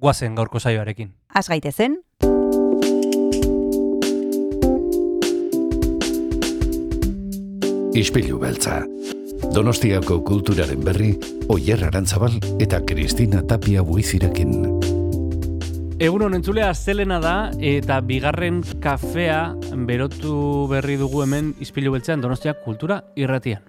guazen gaurko saioarekin. Az gaitezen, Ispilu beltza. Donostiako kulturaren berri, Oyer Arantzabal eta Kristina Tapia buizirekin. Egun honen entzulea zelena da eta bigarren kafea berotu berri dugu hemen izpilu beltzean Donostia kultura irratian.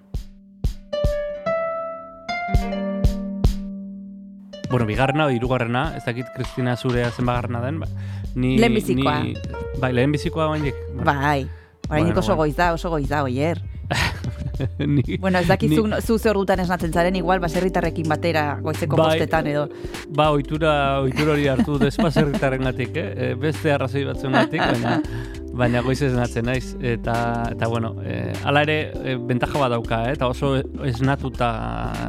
Bueno, bigarrena, hirugarrena, ez dakit Kristina zurea zenbagarrena den, ba, ni... Lehenbizikoa. ni- Bai, lehenbizikoa bainik. bai, Horainik Bueno, oso bueno. goiz da, oso goiz da, oier. ni, Bueno, ez dakit Ni- zu, zu ze ordutan esnatzen zaren, igual baserritarrekin batera goizeko Bai. bostetan edo. Ba, ohitura, ohitura hori hartu despazerritaren gatik, eh? E, Beste arrazoi batzuen gatik, baina, baina goiz esnatzen naiz. Eta, eta bueno, e, ala ere, e, bentaja bat dauka, eh? eta oso esnatuta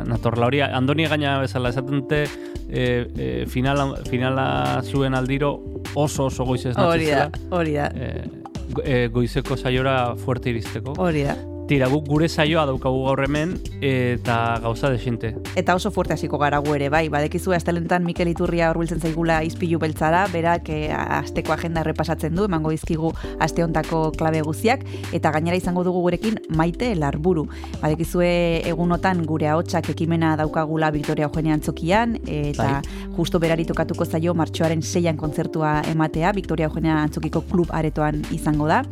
natorla hori. Andoni gaina bezala esaten dute, e, e, finala, finala zuen aldiro oso oso goiz esnatzen Hori da, hori da, e, goizeko saiora fuerte iristeko. hori da. Tira, guk gure saioa daukagu gaur hemen, eta gauza desinte. Eta oso fuerte hasiko gara gu ere, bai, badekizu astelentan Mikel Iturria hurbiltzen zaigula izpilu beltzara, berak e, asteko agenda errepasatzen du, emango dizkigu aste hontako klabe guziak, eta gainera izango dugu gurekin maite larburu. Badekizue egunotan gure ahotsak ekimena daukagula Victoria Eugenia Antzokian, eta justo berari tokatuko zaio martxoaren seian kontzertua ematea, Victoria Eugenia Antzokiko klub aretoan izango da,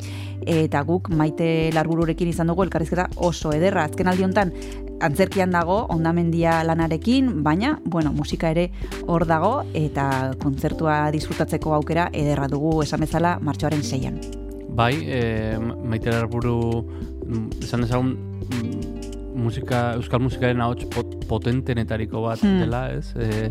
eta guk maite larbururekin izan dugu elkarrizketa oso ederra. Azken aldi honetan antzerkian dago, ondamendia lanarekin, baina, bueno, musika ere hor dago, eta kontzertua disfrutatzeko aukera ederra dugu esan bezala martxoaren seian. Bai, e, maite buru esan dezagun mm, musika, euskal musikaren ahots pot, potentenetariko bat Hmm. dela, ez? E,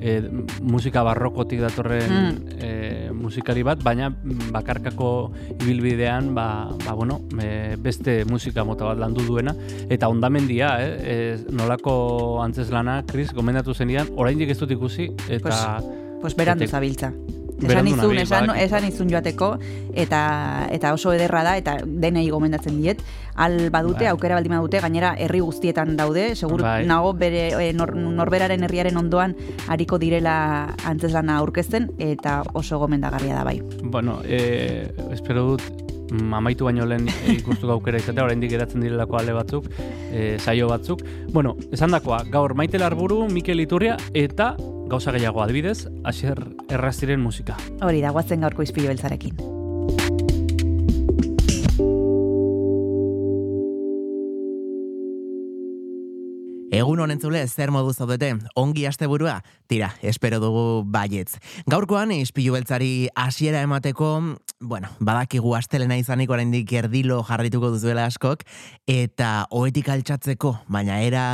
e, musika barrokotik datorren Hmm. e, musikari bat, baina mm, bakarkako ibilbidean, ba, ba bueno, e, beste musika mota bat landu duena, eta ondamendia, eh? E, nolako antzezlana, Kris, gomendatu zenidan, oraindik ez dut ikusi, eta... Pues berandu Etek- zabiltza. Esan izun, nabil, esan, badakit. esan izun joateko, eta, eta oso ederra da, eta denei gomendatzen diet. Al badute, Bai. aukera baldin badute, gainera herri guztietan daude, segur Bai. nago bere e, nor, norberaren herriaren ondoan hariko direla antzeslana aurkezten, eta oso gomendagarria da bai. Bueno, e, espero dut mm, amaitu baino lehen ikustuko aukera izatea, oraindik geratzen direlako ale batzuk, e, saio batzuk. Bueno, esan dakoa, gaur Maite Larburu, Mikel Iturria eta gauza gehiago adibidez, Asier Errastiren musika. Hori da, guatzen gaurko izpilu beltzarekin. Egun honen zule, zer modu zaudete, ongi asteburua? Tira, espero dugu baietz. Gaurkoan, ispilu beltzari hasiera emateko, bueno, badakigu astelena izanik oraindik erdilo jarrituko duzuela askok, eta oetik altxatzeko, baina era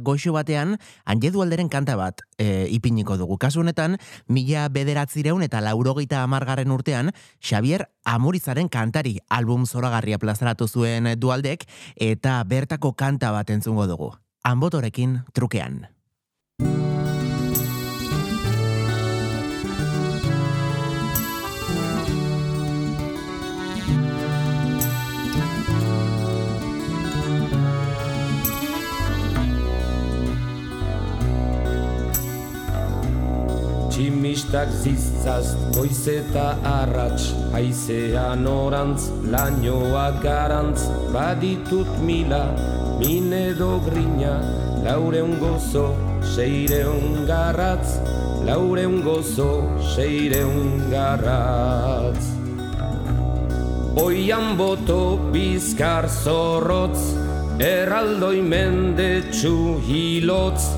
goxo batean, anjedu alderen kanta bat e, ipiniko dugu. Kasu honetan, mila bederatzireun eta laurogeita amargarren urtean, Xavier Amurizaren kantari album zoragarria plazaratu zuen dualdek, eta bertako kanta bat entzungo dugu. Anbotorekin trukean. Tximistak ziztaz, goiz eta arrats, haizean orantz, lainoa garantz, baditut mila, mine edo grina, laureun gozo, seireun garratz, laureun gozo, seireun garratz. Oian boto bizkar zorrotz, erraldoi mendetsu hilotz,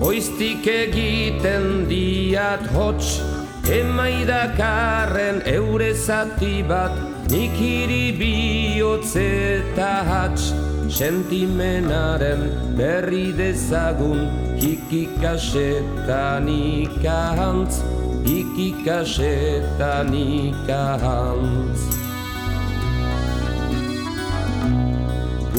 Oiztik egiten diat hots, emaidakarren eure zati bat, nik hiri bihotz eta hats, sentimenaren berri dezagun, hikikasetan ikahantz, ikikasetan ikahantz.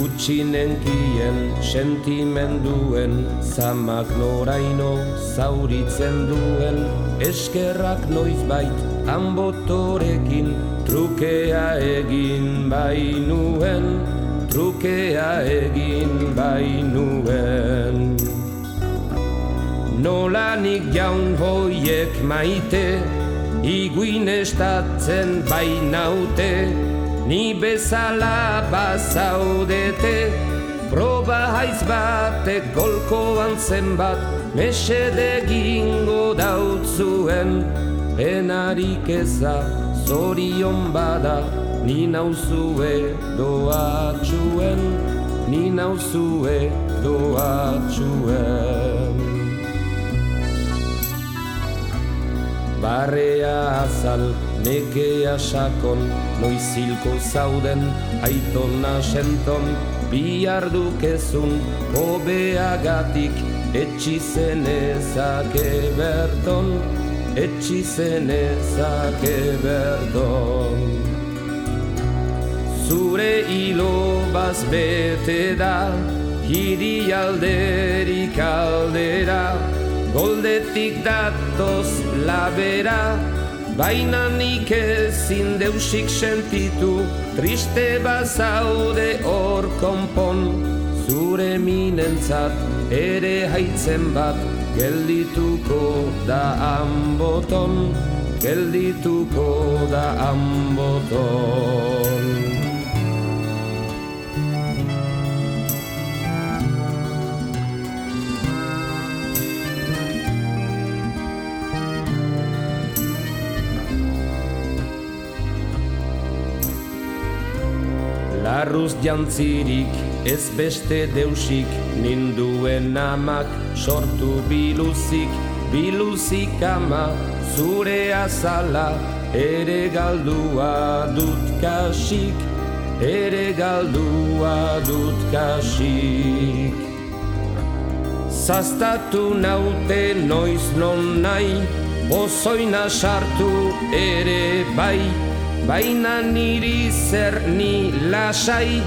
Gutxinenkien sentimenduen zamak noraino zauritzen duen. Eskerrak noizbait anbotorekin trukea egin bainuen trukea egin bainuen. Nola nik jaun hoiek maite iguin estatzen bainaute ni bezala bazaudete proba haiz batek golkoan zenbat mesede gingo dautzuen. Enarik eza zorion bada ni nauzue doatxuen ni nauzue doatxuen Barrea azal, nekea sakon, noizilko zauden, aitona senton, bihar dukezun, hobeagatik, etxizen ezake berton, etxizen ezake berton. Zure hilo bete da, hiri alderik aldera, goldetik datoz labera, baina nik ezin deusik sentitu, triste bazaude hor konpon, zure minentzat ere haitzen bat, geldituko da amboton, geldituko da amboton. Larruz jantzirik ez beste deusik Ninduen amak sortu biluzik. Biluzik ama zure azala Ere galdua dut kasik. Ere galdua dut kasik. Zaztatu naute noiz non nahi Ozoina sartu ere bai Baina niri zer ni lasai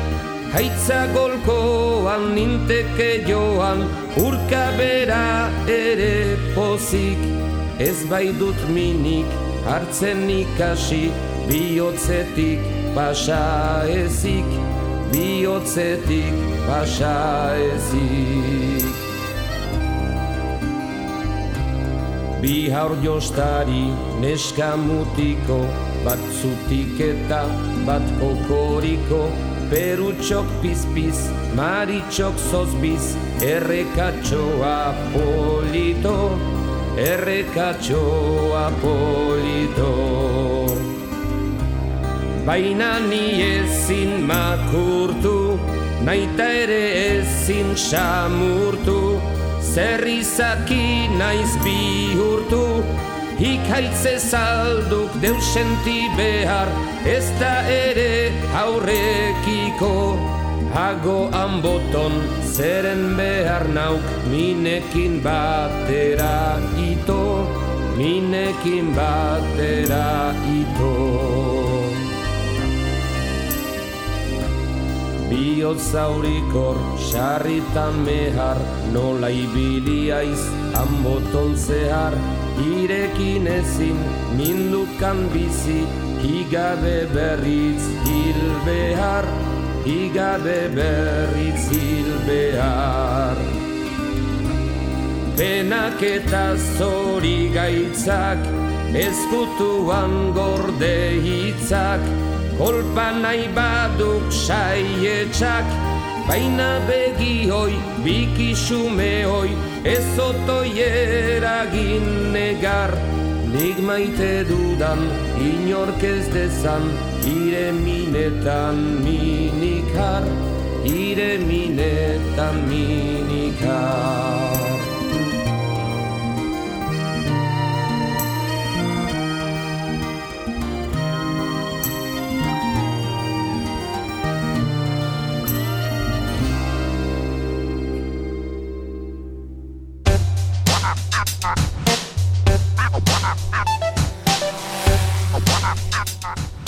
Haitza golkoan ninteke joan Urka bera ere pozik. Ez bai minik hartzen ikasi Biotzetik pasa ezik Biotzetik pasa ezik. Bi haur jostari neska mutiko Bat zutik eta bat kokoriko Perutxok pizpiz, maritxok zozbiz Errekatxoa polito, errekatxoa polito. Baina ni ezin makurtu, naita ere ezin samurtu Zer izaki naiz bihurtu, ikaitze zalduk deusenti behar, ez da ere aurrekiko. Hago anboton zeren behar nauk minekin batera ito, minekin batera ito. Biot zaurikor, sarritan mehar, nola ibiliaiz, anboton zehar, irekin ezin, mindukan bizi, higabe berriz hil behar, higabe berriz hil behar. Penak eta zori gaitzak, ezkutuan gorde hitzak, Kolpa nahi baduk saietxak Baina begi hoi, biki hoi Ez otoi eragin negar Nik maite dudan, inork ez dezan Ire minetan minikar Ire minetan minikar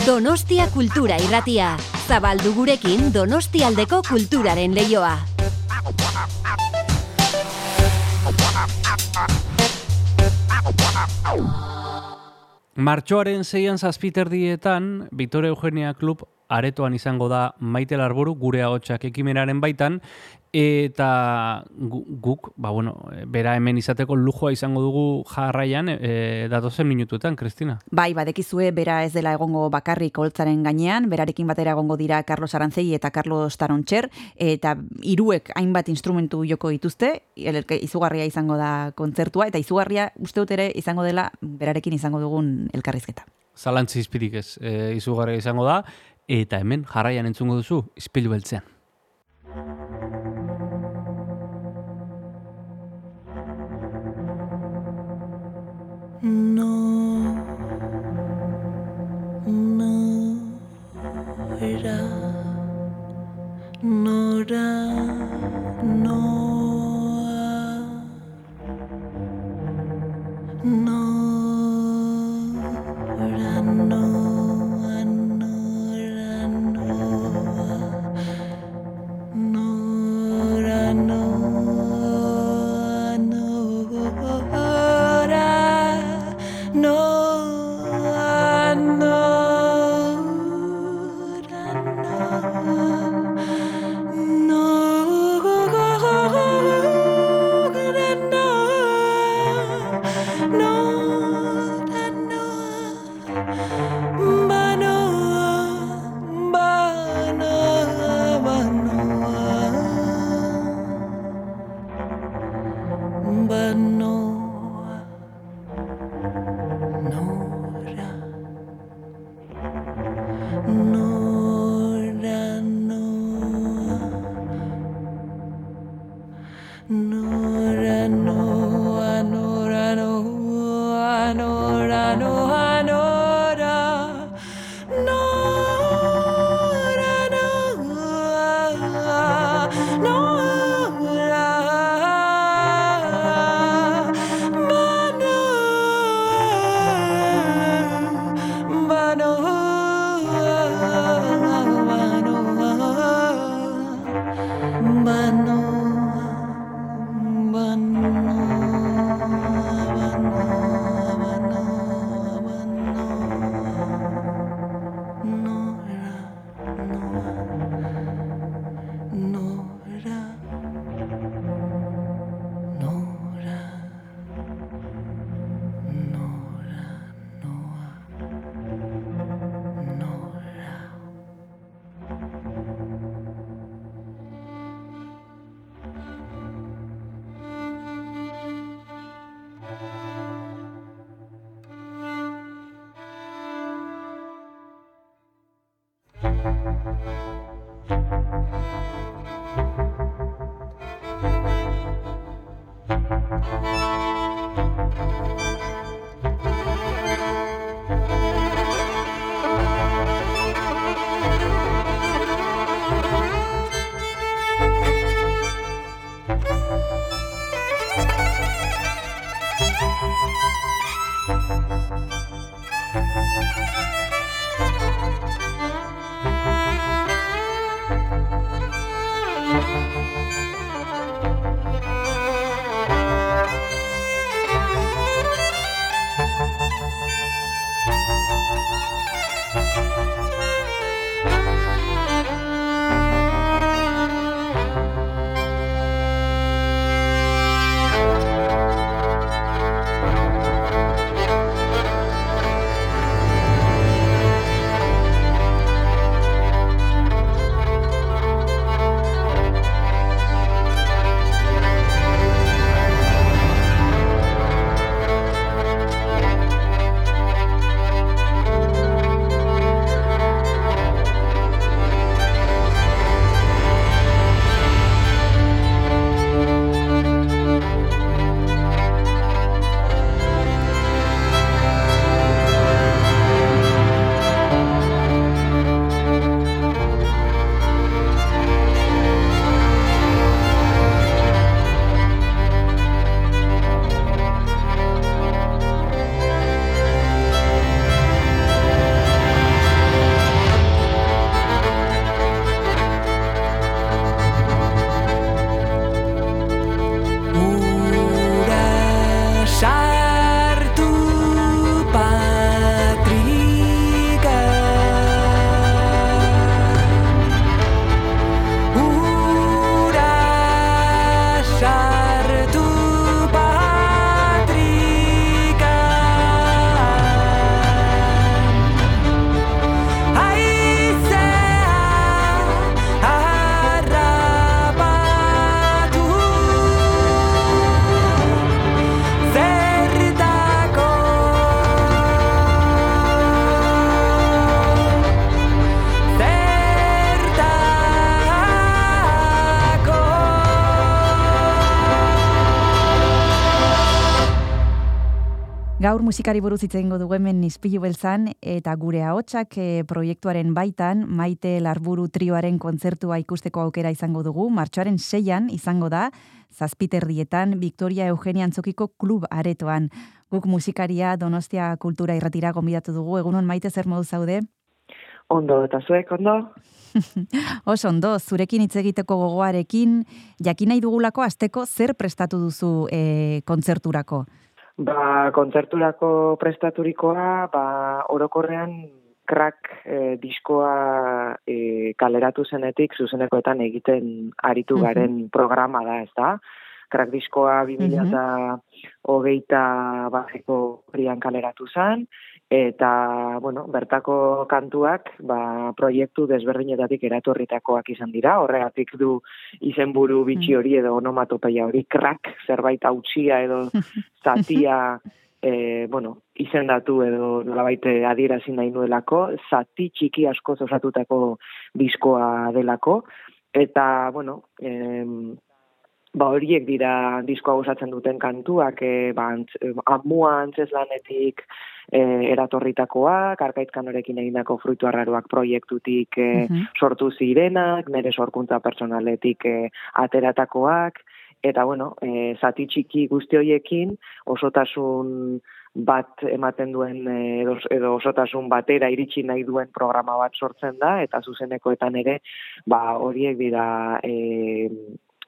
Donostia Kultura Irratia. Zabaldu gurekin Donostialdeko kulturaren leioa. Martxoaren zeian zazpiterdietan, Vittoria Eugenia Klub aretoan izango da Maite Larburu, gure ahotsak ekimenaren baitan, eta guk, ba bueno, bera hemen izateko lujoa izango dugu jarraian e, datozen minutuetan, Kristina. Bai, badekizue bera ez dela egongo bakarrik holtzaren gainean, berarekin batera egongo dira Carlos Arantzei eta Carlos Tarontxer, eta hiruek hainbat instrumentu joko dituzte, izugarria izango da kontzertua, eta izugarria uste dut ere izango dela berarekin izango dugun elkarrizketa. Zalantzi izpirik ez, e, izugarria izango da, eta hemen jarraian entzungo duzu, izpilu beltzean. No, Gaur musikari buruz hitz egingo dugu hemen Ispilu beltzan eta gure ahotsak eh, proiektuaren baitan Maite Larburu trioaren kontzertua ikusteko aukera izango dugu. Martxoaren seian izango da Zazpiterrietan Victoria Eugenia Antzokiko klub aretoan. Guk musikaria Donostia Kultura Irratira gonbidatu dugu. Egunon Maite zer modu zaude? Ondo, eta zuek, ondo? Oso ondo, zurekin hitz egiteko gogoarekin, jakin nahi dugulako asteko zer prestatu duzu e, kontzerturako? Ba, kontzerturako prestaturikoa, ba, orokorrean krak eh, diskoa eh, kaleratu zenetik zuzenekoetan egiten aritu garen programa da, ez da? Krak diskoa 2000 eta hogeita bateko prian kaleratu zen, eta, bueno, bertako kantuak, ba, proiektu desberdinetatik eratorritakoak izan dira, horregatik du izenburu bitxi hori edo onomatopeia hori, krak, zerbait hautsia edo zatia, e, bueno, izendatu edo nolabait adierazi nahi nuelako, zati txiki asko osatutako diskoa delako, eta, bueno, em, ba horiek dira diskoa osatzen duten kantuak, e, ba, antz, e, amua antzeslanetik e, eratorritakoak, arkaitkan egindako fruitu arraroak proiektutik e, Mhm. sortu zirenak, nire sorkuntza personaletik e, ateratakoak, eta bueno, e, zati txiki guzti horiekin osotasun bat ematen duen edo, edo osotasun batera iritsi nahi duen programa bat sortzen da eta zuzenekoetan ere ba horiek dira e,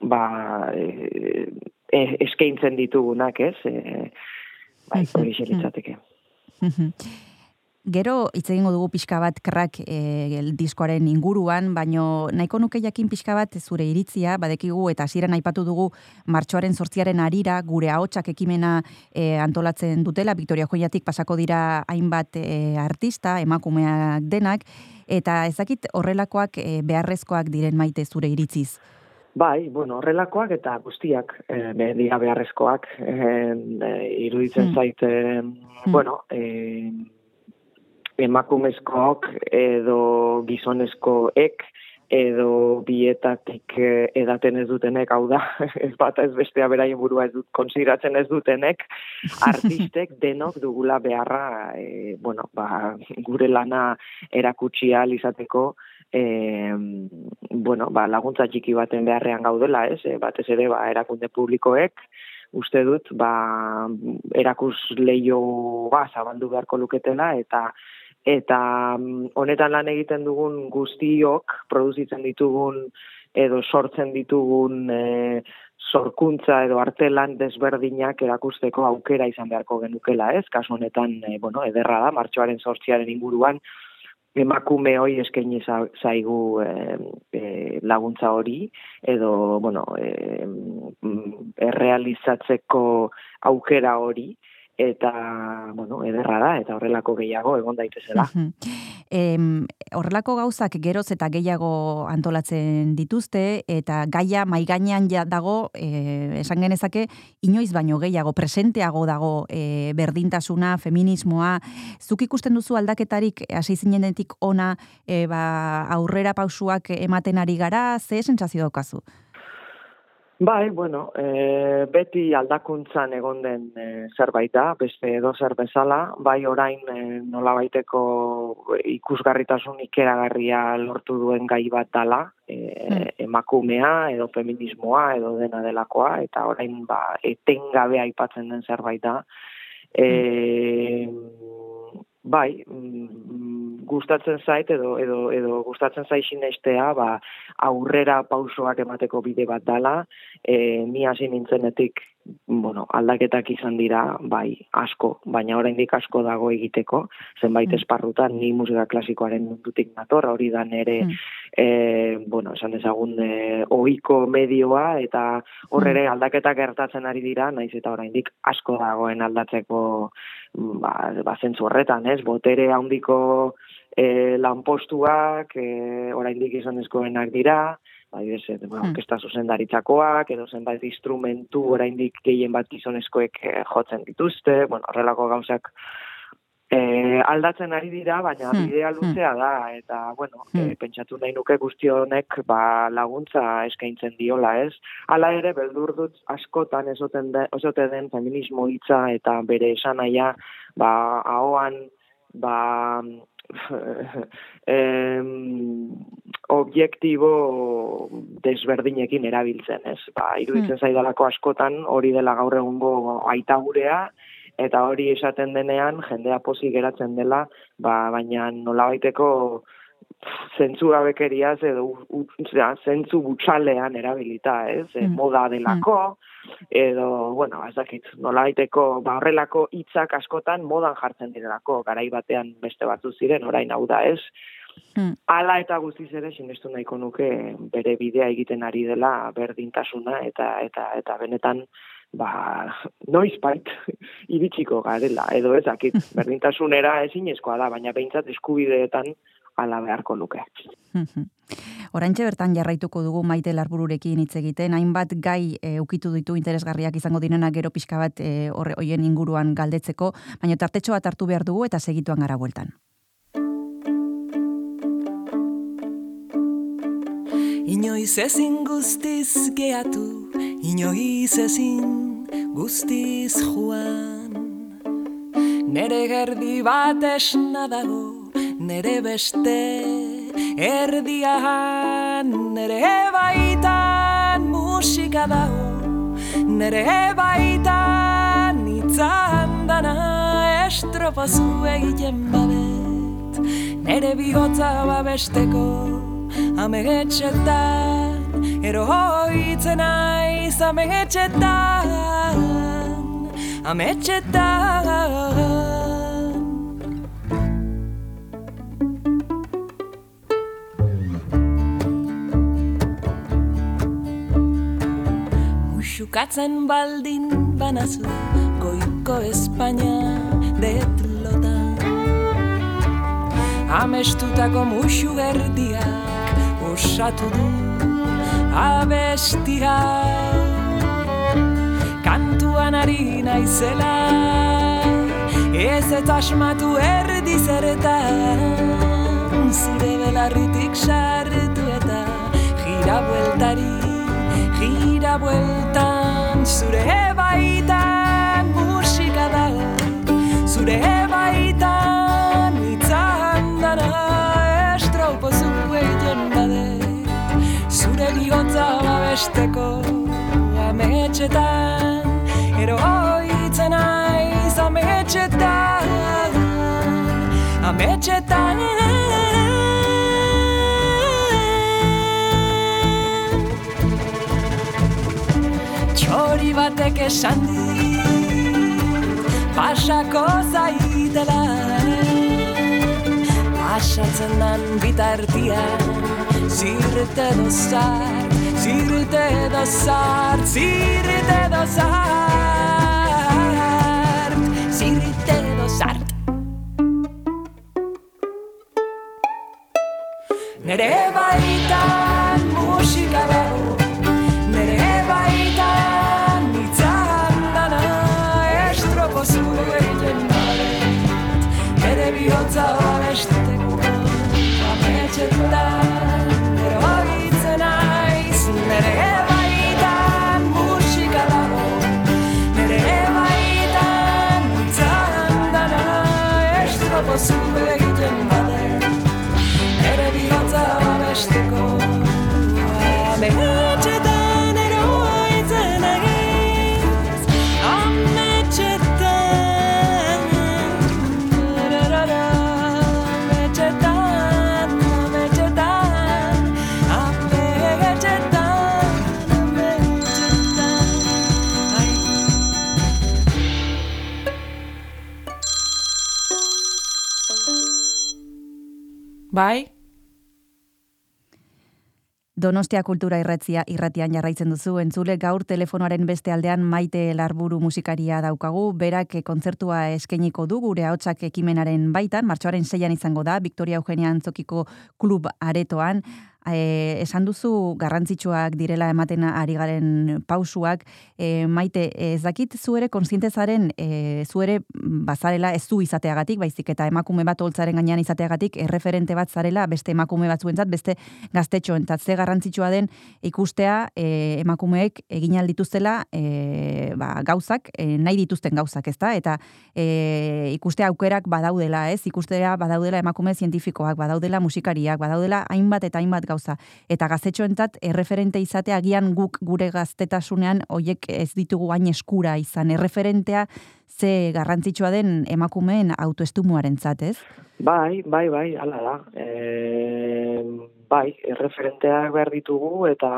ba e, e, eskaintzen ditugunak, ez? E, bai, hori litzateke. Mhm. Gero hitz egingo dugu pixka bat krak e, diskoaren inguruan, baino nahiko nuke jakin pixka bat zure iritzia, badekigu eta hasieran aipatu dugu martxoaren sortziaren arira gure ahotsak ekimena e, antolatzen dutela, Victoria Joiatik pasako dira hainbat e, artista, emakumeak denak, eta ezakit horrelakoak e, beharrezkoak diren maite zure iritziz. Bai, bueno, horrelakoak eta guztiak e, be, dira beharrezkoak. E, e, iruditzen Hmm. zait, e, bueno, e, emakumezkoak edo gizonezkoek edo bietatik edaten ez dutenek, hau da, ez bata ez bestea beraien burua ez dut, konsideratzen ez dutenek, artistek denok dugula beharra, e, bueno, ba, gure lana erakutsi izateko, e, bueno, ba, laguntza txiki baten beharrean gaudela, ez? E, batez ere, ba, erakunde publikoek, uste dut, ba, erakus leio ba, zabaldu beharko luketela, eta eta mm, honetan lan egiten dugun guztiok, produzitzen ditugun edo sortzen ditugun e, sorkuntza edo artelan desberdinak erakusteko aukera izan beharko genukela, ez? Kasu honetan, e, bueno, ederra da, martxoaren sortziaren inguruan, emakume hoi eskaini za- zaigu e, laguntza hori edo bueno e, errealizatzeko aukera hori eta bueno ederra da eta horrelako gehiago egon daitezela. Em, horrelako gauzak geroz eta gehiago antolatzen dituzte eta gaia maigainean ja dago e, esan genezake inoiz baino gehiago presenteago dago e, berdintasuna, feminismoa. Zuk ikusten duzu aldaketarik hasi zinenetik ona e, ba, aurrera pausuak ematen ari gara, ze sentsazio daukazu? Bai, bueno, e, beti aldakuntzan egon den e, zerbait da, beste edo zer bezala, bai orain e, nolabaiteko ikusgarritasun ikeragarria lortu duen gai bat dala, e, emakumea edo feminismoa edo dena delakoa, eta orain ba, etengabe aipatzen den zerbait da. E, bai, mm, gustatzen zait edo edo edo gustatzen zait sinestea, ba aurrera pausoak emateko bide bat dala, e, ni hasi nintzenetik bueno, aldaketak izan dira, bai, asko, baina oraindik asko dago egiteko, zenbait esparrutan ni musika klasikoaren mundutik nator, hori da nere Mm. e, bueno, esan dezagun e, ohiko medioa eta hor ere aldaketa gertatzen ari dira, naiz eta oraindik asko dagoen aldatzeko mm, ba, ba zentzu horretan, ez? Botere handiko e, lanpostuak e, oraindik izanezkoenak dira, bai, ez, e, Hmm. orkesta zuzendaritzakoak edo zenbait instrumentu oraindik gehien bat gizonezkoek e, jotzen dituzte, bueno, horrelako gauzak e, aldatzen ari dira, baina Hmm, bidea luzea da, eta, bueno, Hmm. e, pentsatu nahi nuke guzti honek ba, laguntza eskaintzen diola, ez? Hala ere, beldur dut askotan de, esote den feminismo hitza eta bere esanaia, ba, ahoan, ba, em, objektibo desberdinekin erabiltzen, ez? Ba, iruditzen zaidalako askotan hori dela gaur egungo aita gurea, eta hori esaten denean jendea pozik geratzen dela, ba, baina nolabaiteko zentzu gabekeriaz edo zentzu butxalean erabilita, ez? Mm. moda delako, edo, bueno, ez dakit, nolabaiteko, ba, horrelako hitzak askotan modan jartzen direlako, garai batean beste batzu ziren, orain hau da, ez? Hmm. Hala eta guztiz ere sinestu nahiko nuke bere bidea egiten ari dela berdintasuna eta eta eta benetan ba noizbait iritsiko garela edo ez dakit berdintasunera ezinezkoa da baina behintzat eskubideetan hala beharko luke. Mhm. Oraintxe bertan jarraituko dugu maite larbururekin hitz egiten, hainbat gai e, ukitu ditu interesgarriak izango direnak gero pixka bat e, horre hoien inguruan galdetzeko, baina tartetxo bat hartu behar dugu eta segituan gara bueltan. Inoiz ezin guztiz geatu, inoiz ezin guztiz joan. Nere gerdi bat esna dago, nere beste erdian, nere baitan musika dago, nere baitan itzan dana estropazu egiten babet, nere bihotza babesteko amegetxetan, eroitzen aiz amegetxetan, ametxetan. Muxukatzen baldin banazu goiko Espainia detlota Amestutako muxu erdiak osatu du abestia. Kantuan ari naizela ez eta asmatu erdi zertan. Zure belarritik sartu eta gira bueltari gira bueltan zure baitan musika dago zure baitan itzan dana estropozu egiten bade. Zure bihotza babesteko ametxetan eroitzen aiz ametxetan. Ametxetan Txori batek esan dit Pasako zaitela Pasatzen dan bitartian Zirte dozart, zirte dozart, zirte dozart Zirte dozart Nere Bai? Donostia kultura irratzia irratian jarraitzen duzu, entzule gaur telefonoaren beste aldean maite larburu musikaria daukagu, berak kontzertua eskeniko du gure ahotsak ekimenaren baitan, martxoaren seian izango da, Victoria Eugenia Antzokiko klub aretoan, e, esan duzu garrantzitsuak direla ematen ari garen pausuak, e, maite, ez dakit zu ere konsiente zaren, e, zu ere bazarela ez zu izateagatik, baizik eta emakume bat holtzaren gainean izateagatik, erreferente bat zarela beste emakume batzuentzat, beste gaztetxoentzat, ze garrantzitsua den ikustea e, emakumeek egin aldituztela e, ba, gauzak, e, nahi dituzten gauzak, ezta? Eta e, ikustea aukerak badaudela, ez? Ikustea badaudela emakume zientifikoak, badaudela musikariak, badaudela hainbat eta hainbat gauza. Eta gaztetxoentzat erreferente izatea agian guk gure gaztetasunean hoiek ez ditugu hain eskura izan. Erreferentea ze garrantzitsua den emakumeen autoestumuarentzat, ez? Bai, bai, bai, hala da. E, bai, erreferenteak behar ditugu eta,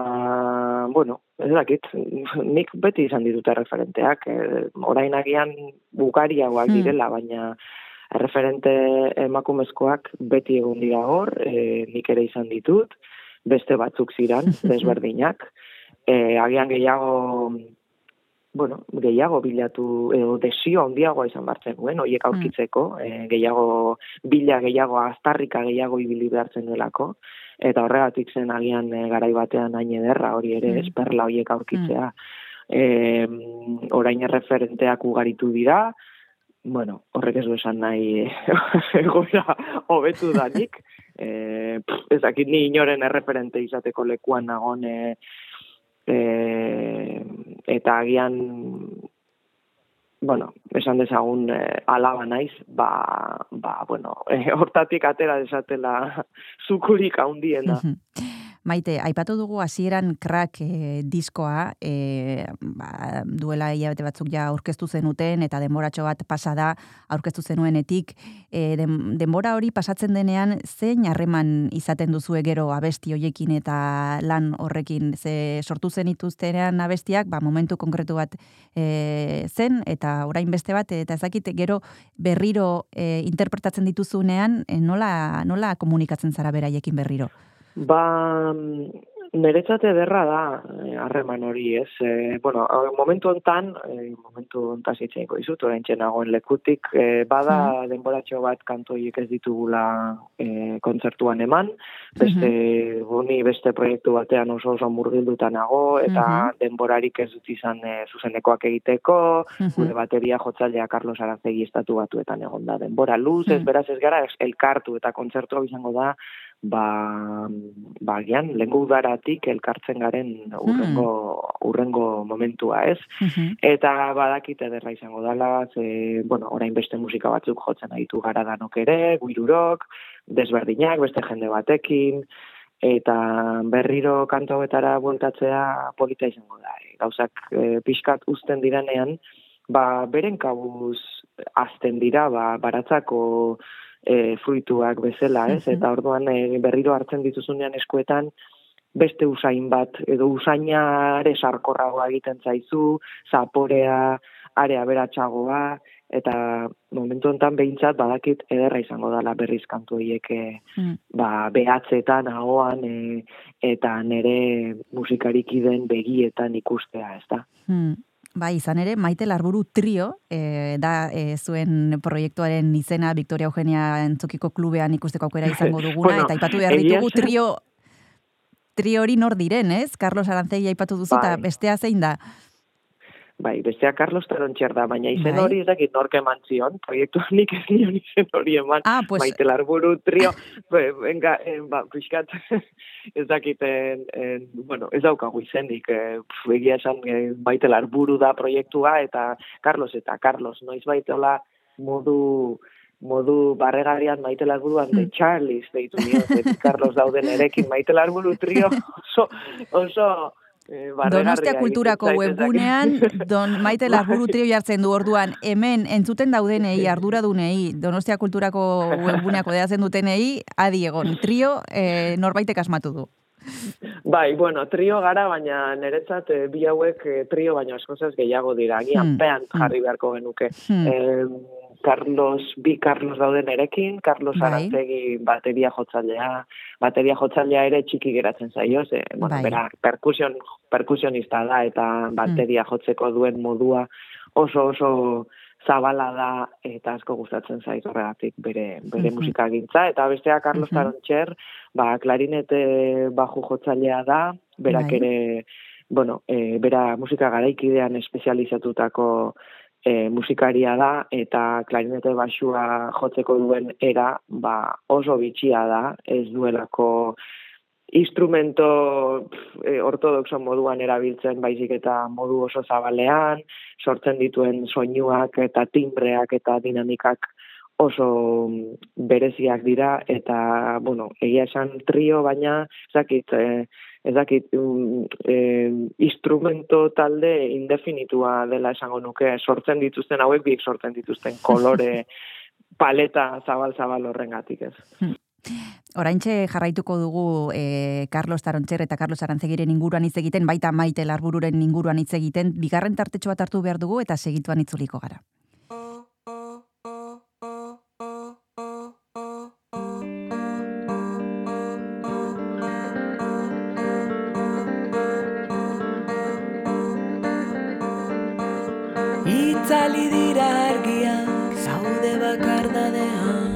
bueno, ez dakit, nik beti izan ditut erreferenteak. E, orain agian bukariagoak Hmm. direla, baina erreferente emakumezkoak beti egon dira hor, e, nik ere izan ditut, beste batzuk ziran, desberdinak. E, agian gehiago bueno, gehiago bilatu, edo desio handiagoa izan bartzen nuen, horiek aurkitzeko, e, gehiago bila, gehiago aztarrika gehiago ibili behartzen duelako, eta horregatik zen agian e, garai batean hain ederra hori ere, Mm. esperla horiek aurkitzea. E, orain erreferenteak ugaritu dira, bueno, horrek ez du esan nahi egoera hobetu danik, e, pff, ez dakit ni inoren erreferente izateko lekuan nagon e, e, eta agian bueno, esan dezagun e, alaba naiz, ba, ba bueno, e, hortatik atera desatela zukurik handiena. Maite, aipatu dugu hasieran crack e, diskoa, e, ba, duela hilabete batzuk ja aurkeztu zenuten eta denboratxo bat pasa da aurkeztu zenuenetik. E, den, denbora hori pasatzen denean zein harreman izaten duzue gero abesti hoiekin eta lan horrekin ze sortu zen ituztenean abestiak, ba, momentu konkretu bat e, zen eta orain beste bat eta ezakit gero berriro e, interpretatzen dituzunean nola, nola komunikatzen zara beraiekin berriro? Ba, niretzat ederra da eh, harreman hori, ez? E, bueno, momentu hontan, e, momentu hontan zitzeiko izut, orain nagoen lekutik, e, bada denboratxo bat kantoiek ez ditugula e, kontzertuan eman, beste, boni beste proiektu batean oso oso murgilduta nago, eta Mhm. denborarik ez dut izan e, zuzenekoak egiteko, Mhm. gure bateria jotzailea Carlos Arazegi estatu batuetan egon da denbora luz, ez Mm. beraz ez gara elkartu eta kontzertu hau izango da ba, ba agian lehengo udaratik elkartzen garen urrengo, urrengo momentua, ez? Mhm. Eta badakite ederra izango dela, ze, bueno, orain beste musika batzuk jotzen aditu gara danok ere, guirurok, desberdinak, beste jende batekin, eta berriro kanto hauetara bueltatzea polita izango da. E, Gauzak e, pixkat uzten direnean, ba, beren kabuz azten dira, ba, baratzako e, fruituak bezala, ez? Mhm. Eta orduan e, berriro hartzen dituzunean eskuetan, beste usain bat, edo usaina are sarkorragoa egiten zaizu, zaporea, are aberatsagoa, eta momentu honetan behintzat badakit ederra izango dela berriz kantu horiek e, Mm. ba, behatzetan, ahoan, e, eta nere musikariki den begietan ikustea, ez da? Hmm. Bai, izan ere, Maite Larburu trio, e, da e, zuen proiektuaren izena Victoria Eugenia entzukiko klubean ikusteko aukera izango duguna, Bueno, eta aipatu behar ditugu trio, trio hori nor diren, ez? Carlos Arantzegi aipatu duzu, eta Bai. bestea zein da? Bai, bestea Carlos Tarontxer da, baina izen Bai. hori ez dakit nork eman zion, proiektu nik ez nion izen hori eman. Ah, pues, Maite Larburu trio, be, venga, en, ba, pixkat, ez dakit, en, en, bueno, ez daukagu izenik, eh, pf, egia esan eh, Maite Larburu da proiektua, eta Carlos eta Carlos, noiz baitola modu modu barregarrian Maite Larburuan de Charlies deitu nio, de Carlos dauden erekin, Maite Larburu trio oso, oso eh, Donostia kulturako ez webgunean, don Maite. Larburu trio jartzen du orduan, hemen entzuten daudenei, arduradunei, Donostia kulturako webguneako deatzen dutenei, adi egon, trio e, norbaitek asmatu du. Bai, bueno, trio gara, baina niretzat eh, bi hauek eh, trio baino eskozaz gehiago dira. Agian Hmm, pean hmm. jarri beharko genuke. Hmm. Eh, Carlos, bi Carlos dauden erekin, Carlos Bai. Arantegi bateria jotzailea, bateria jotzailea ere txiki geratzen zaio, ze, bueno, Bai. bera, perkusion, perkusionista da, eta bateria jotzeko duen modua oso oso zabala da eta asko gustatzen zait horregatik bere bere Mhm. musikagintza eta bestea Carlos Mhm. Tarontxer, ba klarinete baju jotzailea da, berak Bai. ere bueno, e, bera musika garaikidean espezializatutako e, musikaria da eta klarinete baxua jotzeko duen era ba, oso bitxia da, ez duelako instrumento e, ortodoxo moduan erabiltzen baizik eta modu oso zabalean, sortzen dituen soinuak eta timbreak eta dinamikak oso bereziak dira eta bueno, egia esan trio baina ez dakit eh, ez dakit mm, eh, instrumento talde indefinitua dela esango nuke sortzen dituzten hauek biek sortzen dituzten kolore paleta zabal-zabal horrengatik ez. Oraintxe jarraituko dugu eh, Carlos Tarontxer eta Carlos Arantzegiren inguruan hitz egiten, baita maite larbururen inguruan hitz egiten, bigarren tartetxo bat hartu behar dugu eta segituan itzuliko gara. Itzali dira argiak zaude bakardadean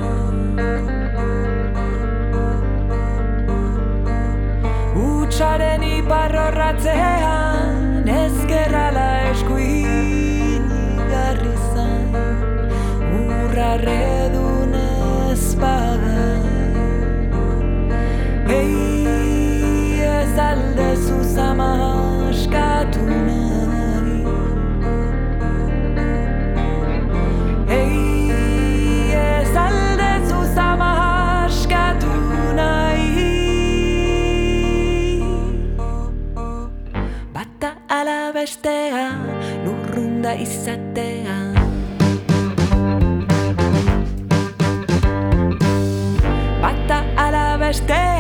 Utsaren iparrorratzean ezkerrala eskuin igarri zain Urrarredun ezpaga Ei ez aldezu zama bestea lurrunda izatea. Bata ala bestea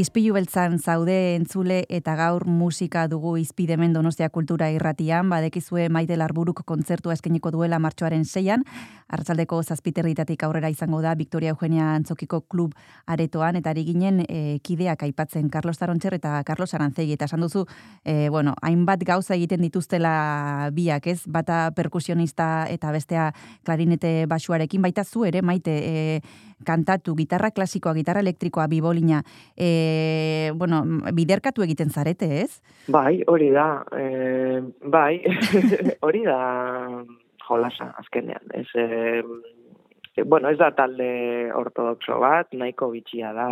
Ispilu beltzan zaude entzule eta gaur musika dugu izpidemen donostia kultura irratian, badekizue maite larburuk kontzertua eskeniko duela martxoaren seian, hartzaldeko zazpiterritatik aurrera izango da Victoria Eugenia Antzokiko klub aretoan, eta ari ginen e, kideak aipatzen Carlos Tarontxer eta Carlos Arantzegi, eta esan duzu, e, bueno, hainbat gauza egiten dituztela biak, ez? Bata perkusionista eta bestea klarinete basuarekin, baita zu ere, maite, e, kantatu, gitarra klasikoa, gitarra elektrikoa, bibolina, e, bueno, biderkatu egiten zarete, ez? Bai, hori da, e, bai, hori da jolasa azkenean. Ez, e, bueno, ez da talde ortodoxo bat, nahiko bitxia da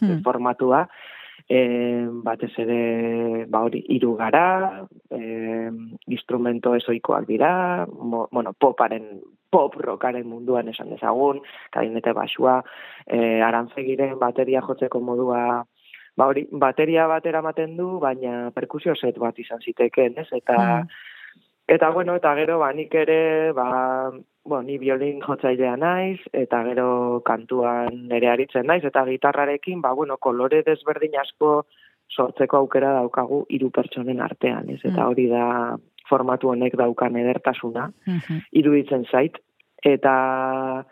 Hmm. formatua, e, batez ere, ba hori, hiru gara, e, instrumento ezoikoak dira, mo, bueno, poparen, pop rockaren munduan esan dezagun, kainete basua, e, arantzegiren bateria jotzeko modua, ba hori, bateria batera ematen du, baina perkusio set bat izan zitekeen, ez? Eta, Hmm. Eta bueno, eta gero ba nik ere ba bueno, ni violin jotzailea naiz eta gero kantuan ere aritzen naiz eta gitarrarekin ba bueno, kolore desberdin asko sortzeko aukera daukagu hiru pertsonen artean, ez? Eta Mm. hori da formatu honek daukan edertasuna Mhm. iruditzen zait eta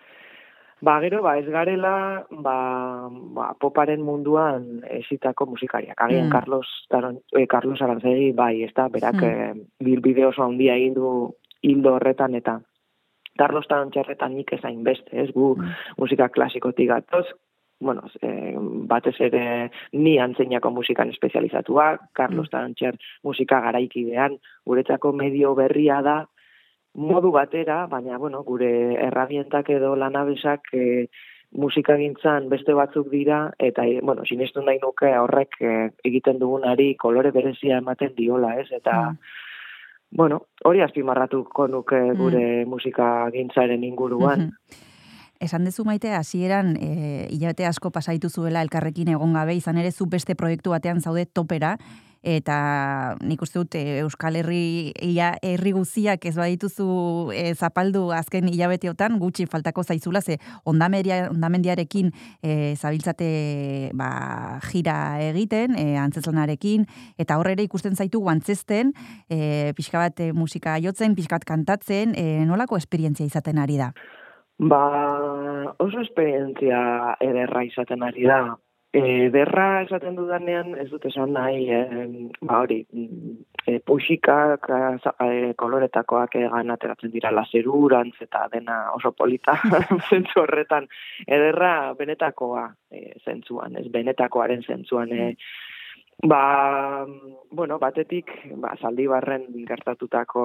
Ba, gero, ba, ez garela, ba, ba, poparen munduan esitako musikariak. Agian Mm. Carlos, Taron, eh, Carlos Arantzegi, bai, ez da, berak Mm. eh, bilbide oso handia egin du hildo horretan, eta Carlos Tarontxerretan nik ezain beste, ez, gu Mm. musika klasikotik gatoz, bueno, eh, batez ere ni antzeinako musikan espezializatuak, Carlos Mm. Tarontxer musika garaikidean, guretzako medio berria da, modu batera, baina, bueno, gure errabientak edo lanabesak e, musikagintzan beste batzuk dira, eta, e, bueno, sinestu nahi nuke horrek e, egiten dugunari kolore berezia ematen diola, ez? Eta, Mm. bueno, hori azpimarratuko nuke gure musikagintzaren inguruan. Mhm. Esan dezu maite, hasieran e, hilabete asko pasaitu zuela elkarrekin egon gabe, izan ere zu beste proiektu batean zaude topera, eta nik uste dut e, Euskal Herri ia herri guziak ez badituzu e, zapaldu azken hilabeteotan gutxi faltako zaizula ze ondamendia, ondamendiarekin e, zabiltzate ba, jira egiten e, antzeslanarekin eta horrere ikusten zaitu guantzesten e, pixka bat musika jotzen, pixka bat kantatzen e, nolako esperientzia izaten ari da? Ba, oso esperientzia ederra izaten ari da. Ederra esaten dudanean ez dut esan nahi, eh, ba hori, e, puxikak, e, koloretakoak egan ateratzen dira laserurantz eta dena oso polita zentzu horretan. Ederra benetakoa e, zentzuan, ez benetakoaren zentzuan. E, Ba, bueno, batetik, ba, zaldibarren gertatutako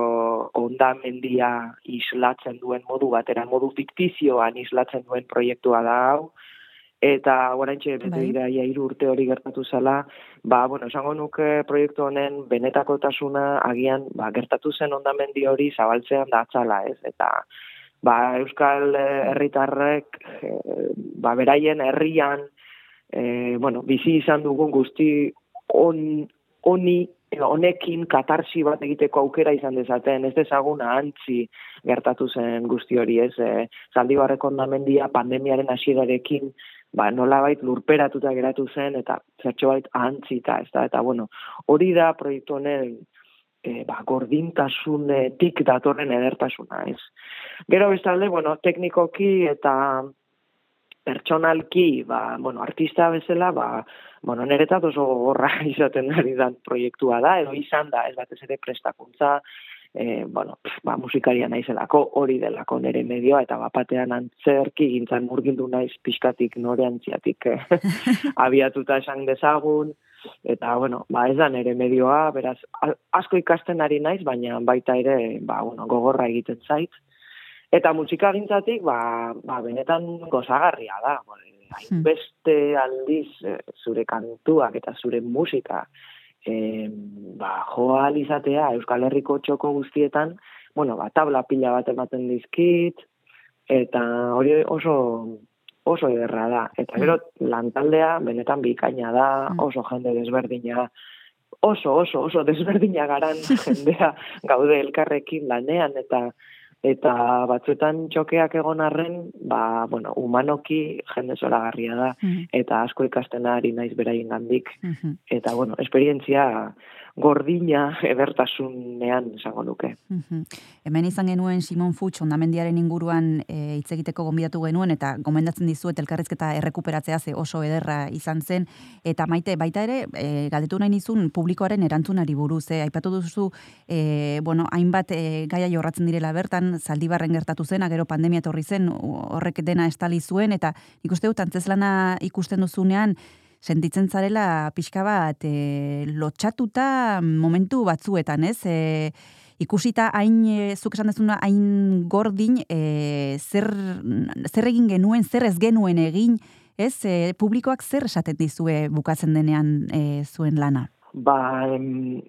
ondamendia islatzen duen modu batera, modu fiktizioan islatzen duen proiektua da hau, eta oraintxe bete Bai. dira ia hiru urte hori gertatu zela, ba, bueno, esango nuke proiektu honen benetakotasuna agian ba, gertatu zen ondamendi hori zabaltzean datzala, ez? Eta ba, Euskal eh, herritarrek eh, ba, beraien herrian eh, bueno, bizi izan dugun guzti on, oni honekin katarsi bat egiteko aukera izan dezaten, ez dezagun ahantzi gertatu zen guzti hori, ez, e, zaldibarreko ondamendia pandemiaren hasierarekin ba, nolabait lurperatuta geratu zen, eta zertxobait ahantzita, ez da, eta bueno, hori da proiektu honen e, ba, gordintasunetik datorren edertasuna, ez. Gero bestalde, bueno, teknikoki eta pertsonalki, ba, bueno, artista bezala, ba, bueno, niretzat oso gogorra izaten ari dan proiektua da, edo izan da, ez batez ere prestakuntza, e, bueno, pf, ba, musikaria naizelako, hori delako nire medioa, eta bapatean antzerki gintzan murgildu naiz pixkatik nore antziatik eh, abiatuta esan dezagun, eta, bueno, ba, ez da nire medioa, beraz, asko ikasten ari naiz, baina baita ere, ba, bueno, gogorra egiten zait, Eta musikagintzatik, ba, ba, benetan gozagarria da. Hmm. Beste aldiz eh, zure kantuak eta zure musika eh, ba, joa izatea Euskal Herriko txoko guztietan, bueno, ba, tabla pila bat ematen dizkit, eta hori oso oso ederra da. Eta gero lantaldea benetan bikaina da, Mm. oso jende desberdina, oso, oso, oso desberdina garan jendea gaude elkarrekin lanean, eta eta batzuetan txokeak egon arren, ba, bueno, humanoki jende zoragarria da, Mhm. eta asko ikasten ari naiz beraien gandik, Mhm. eta, bueno, esperientzia gordina edertasunean esango nuke. Mhm. Hemen izan genuen Simon Fuchs ondamendiaren inguruan e, hitz egiteko gonbidatu genuen eta gomendatzen dizuet elkarrizketa errekuperatzea ze oso ederra izan zen eta maite baita ere e, galdetu nahi nizun publikoaren erantzunari buruz e, aipatu duzu e, bueno, hainbat e, gaia jorratzen direla bertan zaldibarren gertatu zen gero pandemia etorri zen horrek dena estali zuen eta nik uste dut antzezlana ikusten duzunean sentitzen zarela pixka bat e, lotxatuta momentu batzuetan, ez? E, ikusita hain, e, zuk esan dezuna, hain gordin, e, zer, zer egin genuen, zer ez genuen egin, ez? E, publikoak zer esaten dizue bukatzen denean e, zuen lana? Ba, em,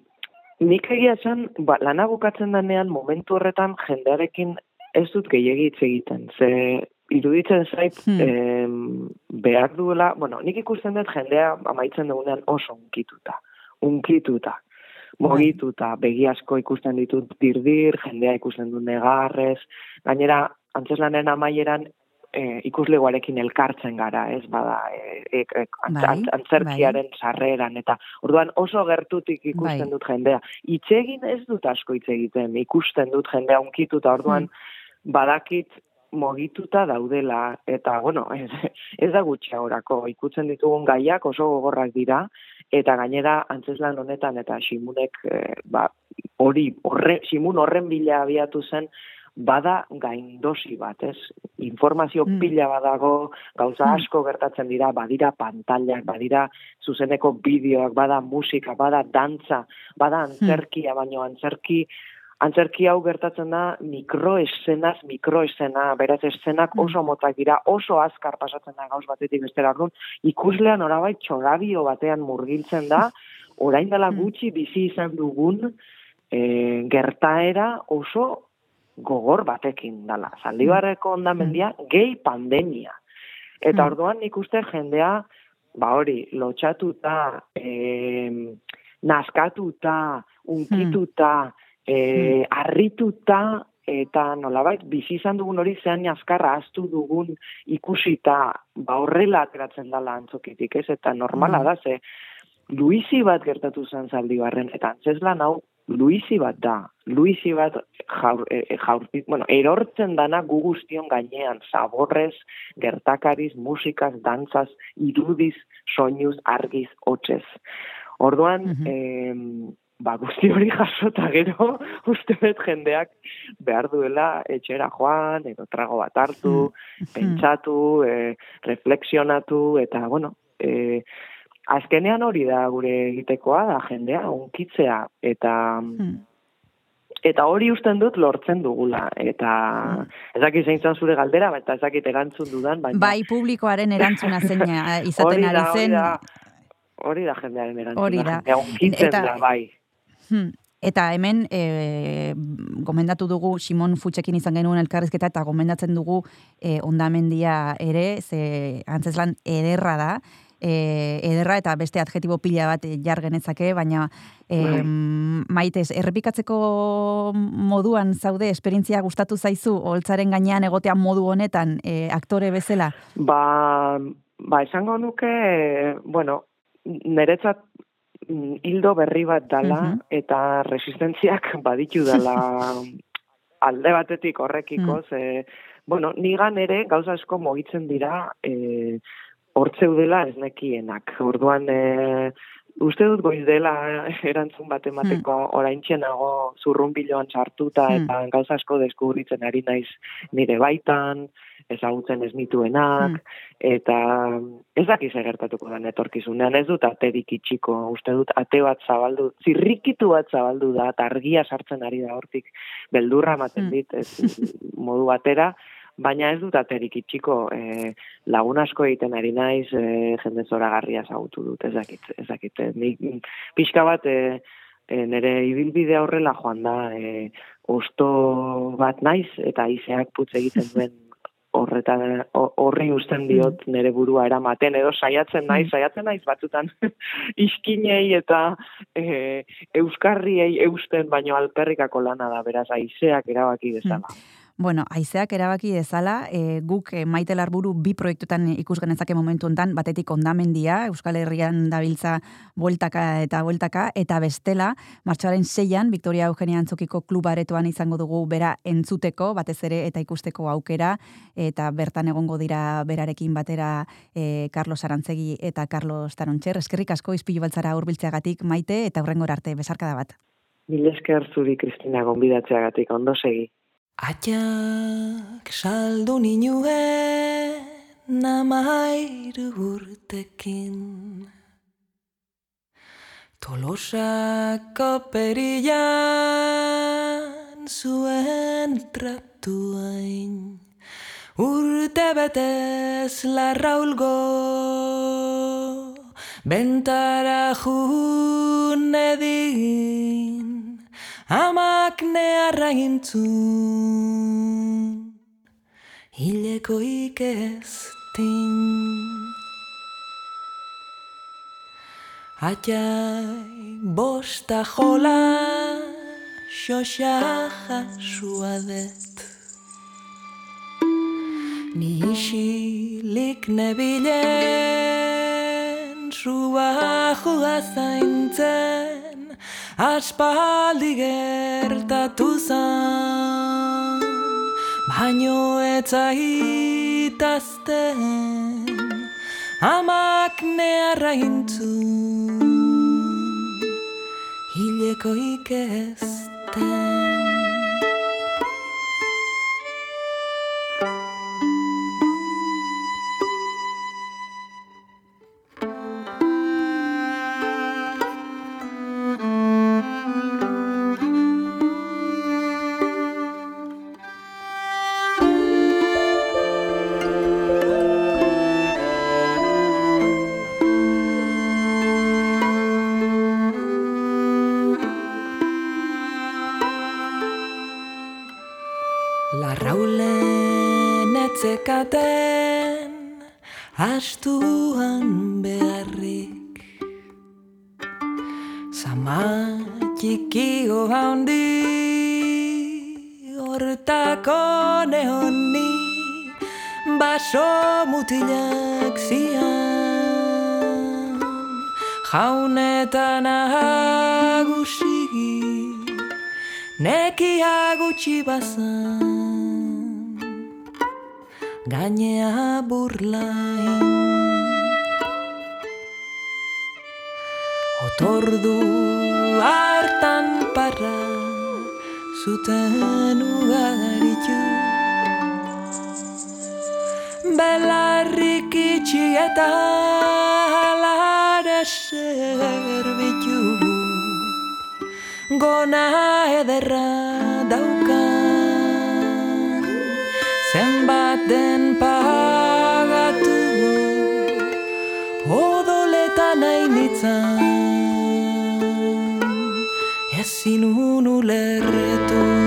nik egia esan, ba, lana bukatzen denean momentu horretan jendearekin ez dut gehiegi hitz egiten. Ze iruditzen zait Hmm. em, behar duela, bueno, nik ikusten dut jendea amaitzen dugunean oso unkituta. Unkituta. Mogituta, begi asko ikusten ditut dirdir, jendea ikusten du negarrez, gainera, antzeslanen amaieran, e, ikuslegoarekin elkartzen gara, ez bada, e, e, e, antz- Bai, antz- antzerkiaren sarreran, eta orduan oso gertutik ikusten Bai. dut jendea. Itzegin ez dut asko hitz egiten, ikusten dut jendea unkituta, orduan badakit mogituta daudela, eta bueno, ez, ez da gutxiagorako, ikutzen ditugun gaiak oso gogorrak dira, eta gainera antzeslan honetan eta Simunek eh, ba, hori, horre, Simun horren bila abiatu zen, bada gaindosi bat, ez? Informazio Mm. pila badago, gauza Mm. asko gertatzen dira, badira pantailak, badira zuzeneko bideoak, bada musika, bada dantza, bada antzerkia, baino antzerki Antzerki hau gertatzen da mikroeszenaz, mikroeszena, beraz eszenak Mm. oso motak dira, oso azkar pasatzen da gauz batetik bestera orduan, ikuslean orabait txorabio batean murgiltzen da, orain dela Mm. gutxi bizi izan dugun e, gertaera oso gogor batekin dala. Zaldibarreko ondamendia gehi pandemia. Eta Mm. orduan nik uste jendea, ba hori, lotxatuta, e, naskatuta, unkituta, e, arrituta, eta nolabait, bizi izan dugun hori zean azkarra astu dugun ikusita, ba horrela ateratzen dala antzokitik, ez? Eta normala Mm. da, ze, Luisi bat gertatu zen zaldibarren, eta antzeslan hau Luisi bat da. Luisi bat jaur, e, e, jaurti, bueno, erortzen dana gu guztion gainean, zaborrez, gertakariz, musikaz, dantzaz, irudiz, soinuz, argiz, hotzez. Orduan, Mhm. em, ba, guzti hori jasota gero, uste dut jendeak behar duela etxera joan, edo trago bat hartu, pentsatu, e, reflexionatu, eta, bueno, e, azkenean hori da gure egitekoa da jendea, unkitzea, eta Hmm. eta hori usten dut lortzen dugula, eta ez dakit zein zure galdera, eta ez dakit erantzun dudan, baina Bai, publikoaren erantzuna zeina izaten hori da, ari zen. Hori da, hori da jendearen erantzuna. Hori da. Eta- da, bai. Hmm. Eta hemen e, gomendatu dugu Simon Futxekin izan genuen elkarrizketa eta gomendatzen dugu e, ondamendia ere, ze antzeslan ederra da, e, ederra eta beste adjetibo pila bat jar genezake, baina e, Bai. maitez, errepikatzeko moduan zaude, esperientzia gustatu zaizu, holtzaren gainean egotean modu honetan, e, aktore bezala? Ba, ba, esango nuke, bueno, niretzat hildo berri bat dala, Mhm. eta resistentziak baditu dala alde batetik horrekiko, ze, bueno, nigan ere gauza asko mogitzen dira e, hortzeudela ez nekienak. Orduan, e, uste dut goiz dela erantzun bat emateko orain nago zurrunbiloan sartuta Hmm. eta gauza asko deskubritzen ari naiz nire baitan, ezagutzen ez nituenak, Hmm. eta ez dakiz egertatuko den etorkizunean, ez dut aterik itxiko, uste dut ate bat zabaldu, zirrikitu bat zabaldu da, eta argia sartzen ari da hortik, beldurra ematen Hmm. dit, ez, modu batera, baina ez dut aterik itxiko, e, lagun asko egiten ari naiz, e, jende zoragarria zagutu dut, ez dakit, ez dakit, e, pixka bat, e, e, nire ibilbidea horrela joan da, e, osto bat naiz, eta izeak putz egiten duen horretan ho- horri usten diot nire burua eramaten edo saiatzen naiz, saiatzen naiz batzutan iskinei eta e, euskarriei eusten baino alperrikako lana da, beraz aizeak erabaki bezala. Bueno, aizeak erabaki dezala, e, guk e, maite larburu bi proiektutan ikus genezake momentu hontan batetik ondamendia, Euskal Herrian dabiltza bueltaka eta bueltaka, eta bestela, martxoaren seian, Victoria Eugenia Antzokiko klubaretoan izango dugu bera entzuteko, batez ere eta ikusteko aukera, eta bertan egongo dira berarekin batera e, Carlos Arantzegi eta Carlos Tarontxer. Eskerrik asko izpilu baltzara urbiltzeagatik maite eta hurrengor arte besarkada bat. Mil esker zuri, Kristina, gonbidatzeagatik, ondo segi. Atxak saldu ninuen namairu urtekin. Tolosako perillan zuen tratuain. Urte betez larraulgo Bentara jun edin Amak nearra intzun Hileko ikestin Atxai bosta jola Xoxa jasuadet Ni isilik nebilen Zua jua zaintzen Aspaldi gertatu zan Baino etzaitazten Amak nearra intzun Hileko ikesten nehoni Baso mutilak zian. Jaunetan agusigi Nekia gutxi bazan. Gainea burlain. Otordu hartan parra Zuten ugaritu Belarrik itxi eta Alare zerbitu Gona ederra daukan Zenbat den pagatu Odoletan hainitzan Ezin ulertu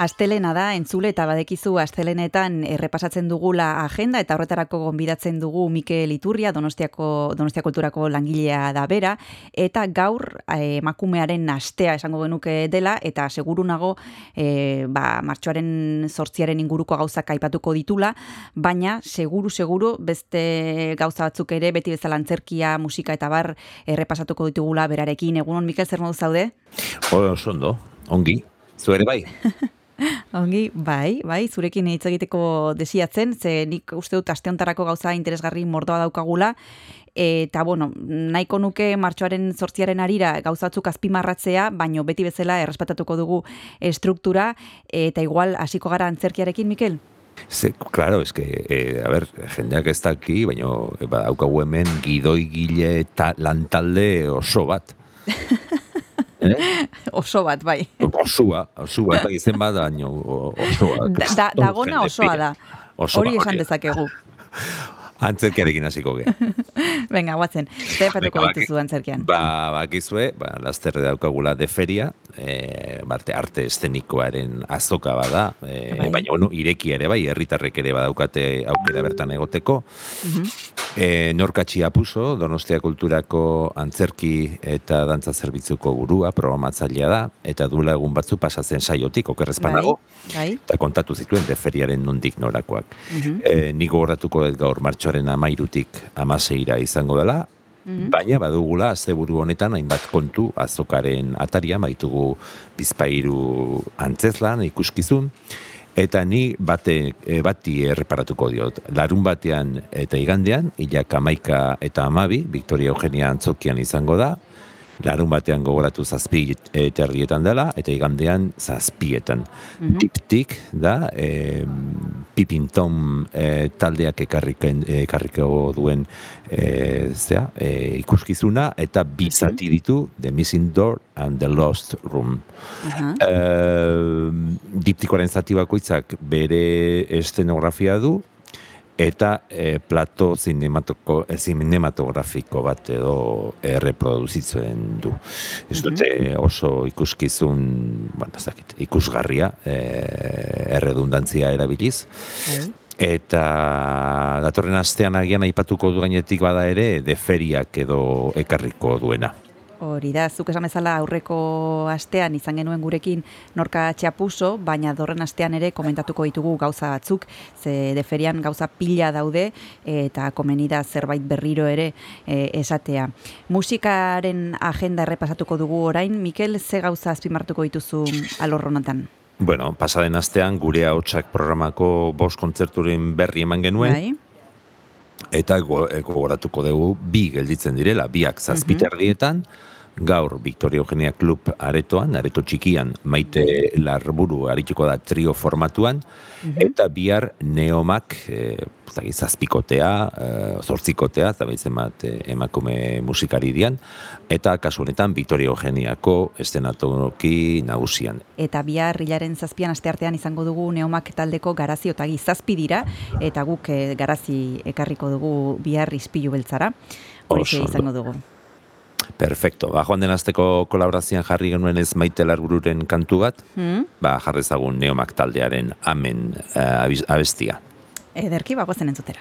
Astelena da, entzule eta badekizu astelenetan errepasatzen dugula agenda eta horretarako gonbidatzen dugu Mikel Iturria, Donostiako Donostia Kulturako langilea da bera eta gaur eh, emakumearen astea esango genuke dela eta seguru nago eh, ba, martxoaren sortziaren inguruko gauzak aipatuko ditula, baina seguru seguru beste gauza batzuk ere beti bezala antzerkia, musika eta bar errepasatuko ditugula berarekin. Egunon Mikel zer modu zaude? Oso ondo, ongi. Zu ere bai. Ongi, bai, bai, zurekin hitz egiteko desiatzen, ze nik uste dut aste hontarako gauza interesgarri mordoa daukagula, eta bueno, nahiko nuke martxoaren sortziaren arira gauzatzuk azpimarratzea, baino beti bezala errespetatuko dugu estruktura, eta igual hasiko gara antzerkiarekin, Mikel? Ze, claro, es que, eh, a ver, jendeak ez daki, baina badaukagu hemen gidoi gile ta, lantalde oso bat. eh? Oso bat, bai. Osua, osua, eta izen bat, baina osoa. Da, da, dagona osoa da. Osoa, Hori esan dezakegu. Antzerkiarekin hasiko ge. Venga, guatzen, zer epatuko Venga, dituzu antzerkian. Ba, bakizue, ba, laster daukagula de feria, e, barte arte eszenikoaren azoka bada, e, Bai. baina bueno, ireki ere bai, herritarrek ere badaukate aukera bertan egoteko. Mhm. E, Norkatxi Apuso, Donostia Kulturako antzerki eta dantza zerbitzuko burua, programatzailea da, eta duela egun batzu pasatzen saiotik, okerrezpanago, Bai, eta kontatu zituen de feriaren nondik norakoak. Mhm. E, nik gogoratuko dut gaur martxoaren amairutik amaseira izango dela, Mhm. baina badugula asteburu honetan hainbat kontu azokaren atarian baitugu bizpairu antzezlan ikuskizun, Eta ni bate, e, bati erreparatuko diot. Larun batean eta igandean, ilak amaika eta amabi, Victoria Eugenia antzokian izango da, larun batean gogoratu zazpi e, terrietan dela, eta igandean zazpietan. Mhm. Tip-tik da, e, pipintom e, taldeak ekarriken, ekarriko duen e, zea, e, ikuskizuna, eta bi zati ditu, The Missing Door and The Lost Room. Aha. Eh, diptikoaren zati bakoitzak bere estenografia du, eta e, plato zinematoko, e, zinematografiko bat edo erreproduzitzen du. Ez dute oso ikuskizun, bueno, ez dakit, ikusgarria, e, erredundantzia erabiliz. Eta datorren astean agian aipatuko du gainetik bada ere deferiak edo ekarriko duena. Hori da, zuk esan bezala aurreko astean izan genuen gurekin norka txapuso, baina dorren astean ere komentatuko ditugu gauza batzuk, ze deferian gauza pila daude eta komeni da zerbait berriro ere e, esatea. Musikaren agenda errepasatuko dugu orain, Mikel, ze gauza azpimartuko dituzu alorronotan? Bueno, pasaden astean gure hautsak programako bost kontzerturen berri eman genuen. Bai? Eta eh, gogoratuko dugu bi gelditzen direla, biak zazpiterdietan, gaur Victoria Eugenia Club aretoan, areto txikian, maite larburu arituko da trio formatuan, eta bihar neomak, e, zazpikotea, e, zortzikotea, eta bat e, emakume musikari dian, eta kasu honetan Victoria Eugeniako estenatoki nagusian. Eta bihar hilaren zazpian asteartean izango dugu neomak taldeko garazi otagi zazpi dira, eta guk eh, garazi ekarriko dugu bihar izpilu beltzara. Horixe izango dugu. Perfecto, ba, joan den azteko kolaborazioan jarri genuen ez maite larbururen kantu bat, Hmm? ba, jarrezagun neomak taldearen amen eh, abiz- abestia. Ederki bagozen entzutera.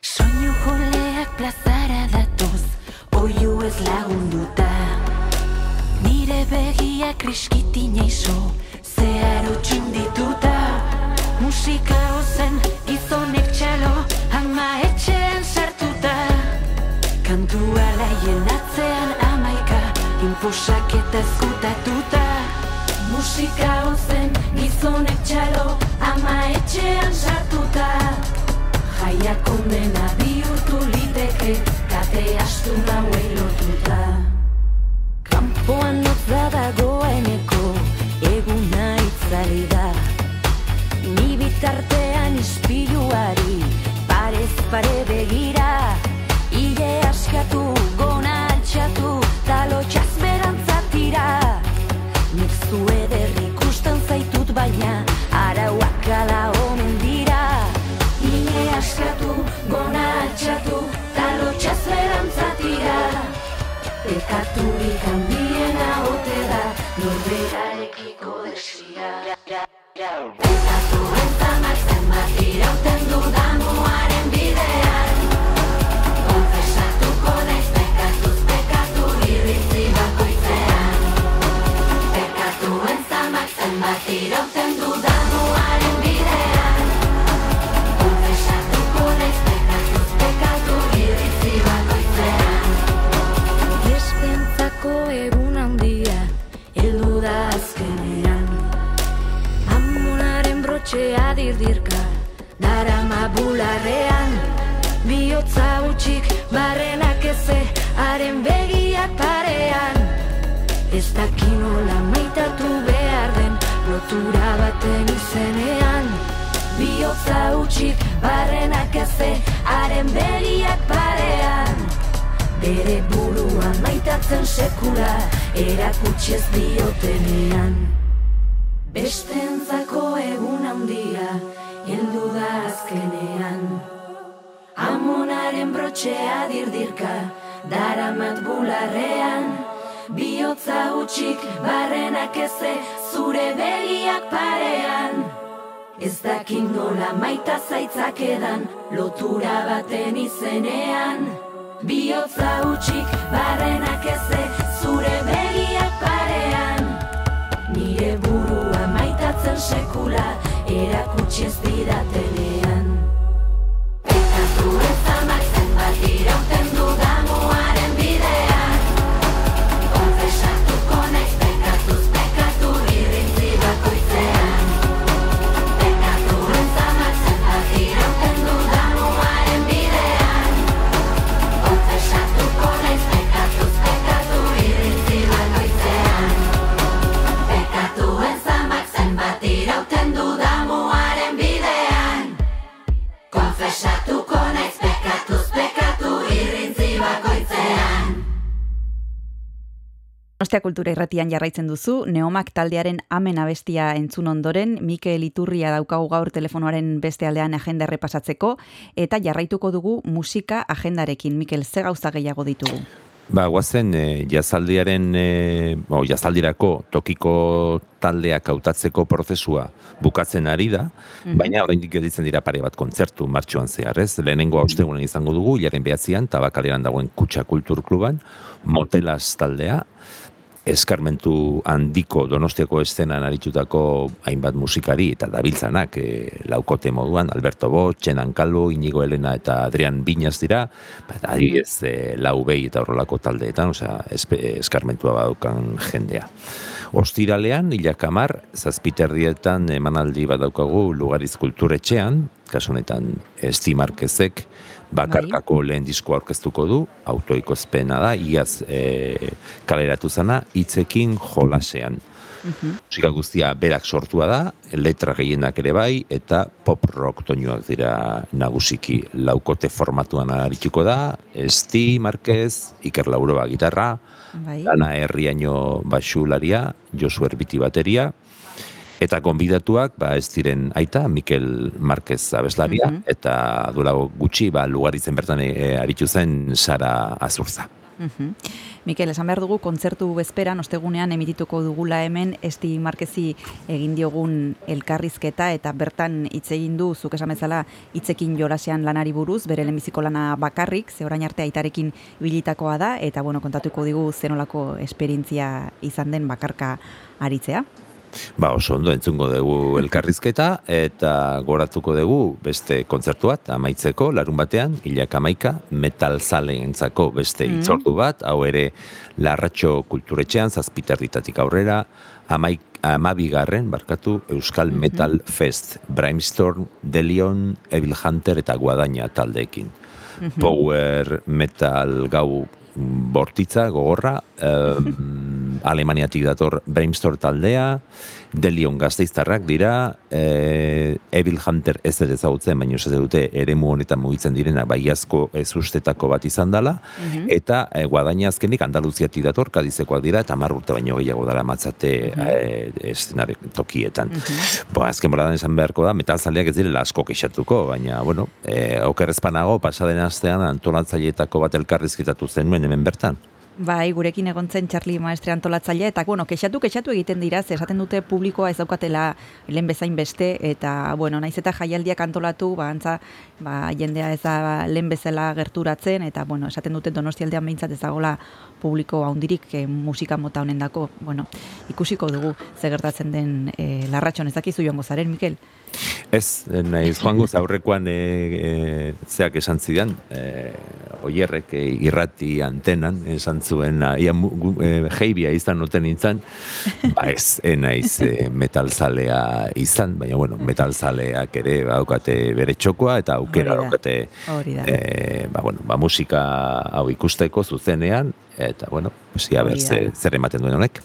Soinu joleak plazara datoz, oiu ez lagunduta. Nire begia kriskitin eiso, zeharo txundituta. Musika ozen gizonek txalo, ama etxean sartuta. Kantua laien atzean amaika, inposak eta ezkutatuta. Musika ozen gizonek txalo, ama etxean sartuta. Jaia kondena bihurtu liteke, kate astu nauei lotuta. Kanpoan notza dagoeneko, eguna itzali da. Ni bitartean ispiluari, parez pare begira. Ile askatu, gona altxatu, talotxaz Pekaturik handiena ote da, norberarekiko desia. Pekatu entzamak zenbat irauten dudamuaren bidean. Konfesatuko naiz pekatuz pekatu iritzi bakoitzean. Pekatu entzamak zenbat irauten dudamuaren Brotxea dirdirka, darama bularrean. Biotza utxik, barrenak eze, haren begiak parean. Ez dakin nola maitatu behar den, lotura baten izenean. Biotza utxik, barrenak eze, haren begiak parean. Bere burua maitatzen sekula, erakutsi ez diotenean. Bestentzako egun handia, heldu da azkenean. Amonaren brotxea dirdirka, daramat bularrean. Biotza utxik, barrenak eze, zure begiak parean. Ez dakin nola maita zaitzak edan, lotura baten izenean. Biotza utxik, barrenak eze, zure begiak parean. Nire burua maitatzen sekula, erakutsi ez didatenean. Pekatu ezamak zenbat irauten Ostea kultura irratian jarraitzen duzu, Neomak taldearen amen abestia entzun ondoren, Mikel Iturria daukagu gaur telefonoaren beste aldean agenda errepasatzeko, eta jarraituko dugu musika agendarekin. Mikel, ze gauza gehiago ditugu? Ba, guazen, e, jazaldiaren, e, o, jazaldirako tokiko taldeak hautatzeko prozesua bukatzen ari da, baina oraindik gelditzen dira pare bat kontzertu martxoan zehar, ez? Lehenengo haustegunen izango dugu, jaren behatzean, tabakaleran dagoen Kutsa Kulturkluban, Motelas taldea, eskarmentu handiko donostiako estenan aritutako hainbat musikari eta dabiltzanak e, laukote moduan, Alberto Bo, Txenan Kalbo, Inigo Elena eta Adrian Binaz dira, bat adibidez e, lau behi eta horrelako taldeetan, osea, eskarmentua badaukan jendea. Ostiralean, hilakamar, zazpiterdietan emanaldi badaukagu Lugariz Kulturetxean, kasu honetan Esti Markezek, bakarkako lehen disko aurkeztuko du, autoikozpena da, iaz e, kaleratu zana, hitzekin jolasean. Musika guztia berak sortua da, letra gehienak ere bai, eta pop rock toinuak dira nagusiki laukote formatuan arituko da, Esti Marquez, Iker Lauroba gitarra, Bai. Ana Herriaino basularia, Josu Erbiti bateria, eta gonbidatuak ba ez diren aita Mikel Marquez abeslaria eta duela gutxi ba lugaritzen bertan e, aritu zen Sara Azurza. Mhm. Mikel, esan behar dugu, kontzertu bezperan, ostegunean emitituko dugula hemen, esti markezi egin diogun elkarrizketa, eta bertan hitz egin du, zuk esan bezala, hitzekin jolasean lanari buruz, bere lehenbiziko lana bakarrik, ze orain arte aitarekin bilitakoa da, eta bueno, kontatuko digu zenolako esperientzia izan den bakarka aritzea. Ba, oso ondo entzungo dugu elkarrizketa eta goratuko dugu beste kontzertu bat amaitzeko larun batean, hilak amaika, metal entzako beste Mm. itzordu bat, hau ere larratxo kulturetxean, zazpiterritatik aurrera, amaik, amabigarren, barkatu, Euskal Metal Fest, Brimstorm, Delion, Evil Hunter eta Guadaina taldeekin. Power metal gau bortitza, gogorra, em, Alemaniatik dator Brimstorm taldea, Delion gazteiztarrak dira, e, Evil Hunter ez ere ezagutzen, baina ez dute eremu honetan mugitzen direnak baiazko ez ustetako bat izan dela, eta e, guadaina azkenik Andaluziatik dator, kadizekoak dira, eta hamar urte baino gehiago dara matzate e, eszenare tokietan. Bo, azken boradan esan beharko da, metalzaleak ez direla asko kexatuko, baina, bueno, e, okerrezpanago, pasaden astean antolatzaileetako bat elkarrizketatu zenuen hemen bertan. Bai, gurekin egon zen Charlie Maestre antolatzailea, eta, bueno, kexatu, kexatu egiten dira, ze esaten dute publikoa ez daukatela lehen bezain beste, eta, bueno, naiz eta jaialdiak antolatu, ba, antza, ba, jendea ez da lehen bezala gerturatzen, eta, bueno, esaten dute donostialdean behintzat ez dagoela publiko haundirik eh, musika mota honen dako, bueno, ikusiko dugu ze gertatzen den eh, larratxon, ez dakizu joango zaren, Mikel? Ez, naiz joango aurrekoan e, e, zeak esan zidan, e, oierrek e, irrati antenan esan zuen, ia e, jeibia izan noten nintzen, ba ez, naiz e, metalzalea izan, baina bueno, metalzaleak ere baukate bere txokoa eta aukera daukate e, ba, bueno, ba, musika hau ikusteko zuzenean, eta bueno, pues, ia ber, Hori da. ze, zer ematen duen honek.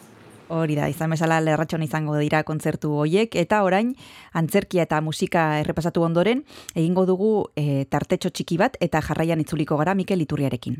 Hori da, izan bezala lerratxon izango dira kontzertu hoiek, eta orain antzerkia eta musika errepasatu ondoren, egingo dugu e, tartetxo txiki bat, eta jarraian itzuliko gara Mikel Iturriarekin.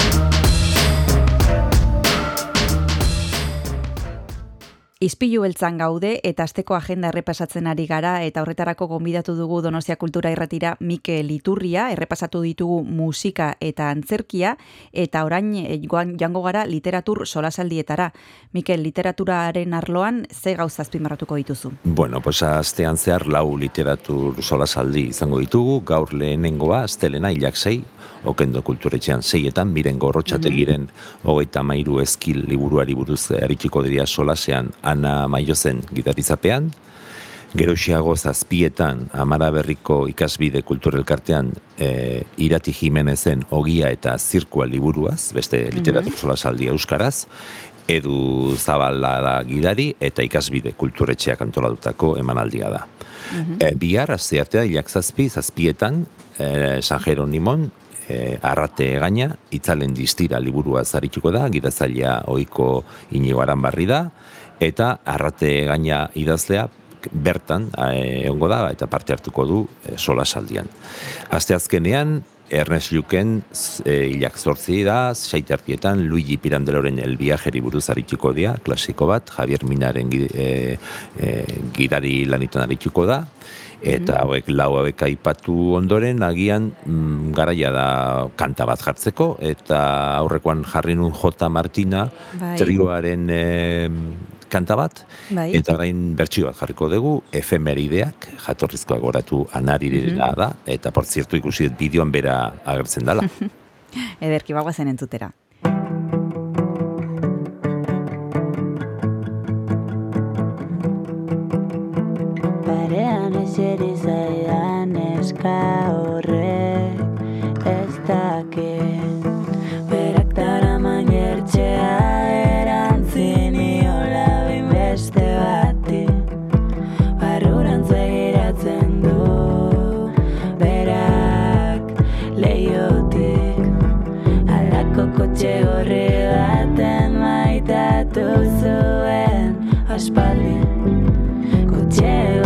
Ispilu beltzan gaude eta asteko agenda errepasatzen ari gara eta horretarako gonbidatu dugu Donostia Kultura Irratira Mikel Iturria, errepasatu ditugu musika eta antzerkia eta orain eh, joan- joango gara literatur solasaldietara. Mikel, literaturaren arloan ze gauza azpimarratuko dituzu? Bueno, pues astean zehar lau literatur solasaldi izango ditugu, gaur lehenengoa, astelena hilak sei, okendo kulturetxean seietan, miren gorrotxategiren hogeita mairu eskil liburuari buruz eritiko dira solasean Ana Maiozen gitarizapean, Geroxiago zazpietan Amara Berriko ikasbide kulturelkartean e, Irati Jimenezen ogia eta zirkua liburuaz, beste literatur solasaldi euskaraz, edu zabala da gidari eta ikasbide kulturetxeak antolatutako emanaldia da. E, bihar, azte artea, hilak zazpi, zazpietan, e, San Jeronimon, e, arrate gaina, itzalen distira liburua zarituko da, gidazailea oiko inigo barri da, eta arrate gaina idazlea bertan egongo da eta parte hartuko du e, sola saldian. Azte azkenean, Ernest Luken e, hilak zortzi da, saitertietan Luigi Pirandeloren el viajeri buruz arituko dia, klasiko bat, Javier Minaren e, e, gidari lanitan arituko da, eta hauek lau hauek aipatu ondoren, agian mm, garaia da kanta bat jartzeko, eta aurrekoan jarri nun J. Martina, Bai. trioaren e, kanta bat, Bai. eta orain bertsio bat jarriko dugu, efemerideak, jatorrizkoa goratu anarirela da, eta por ikusi bideoan bera agertzen dela. Ederki bagoazen entzutera. Parean eseri zaidan eska horrek ez dakit Berak daraman jertxea erantzin iola beste bati. Barrurantz begiratzen du berak leiotik Alako kotxe horri baten maitatu zuen aspaldi. Kotxe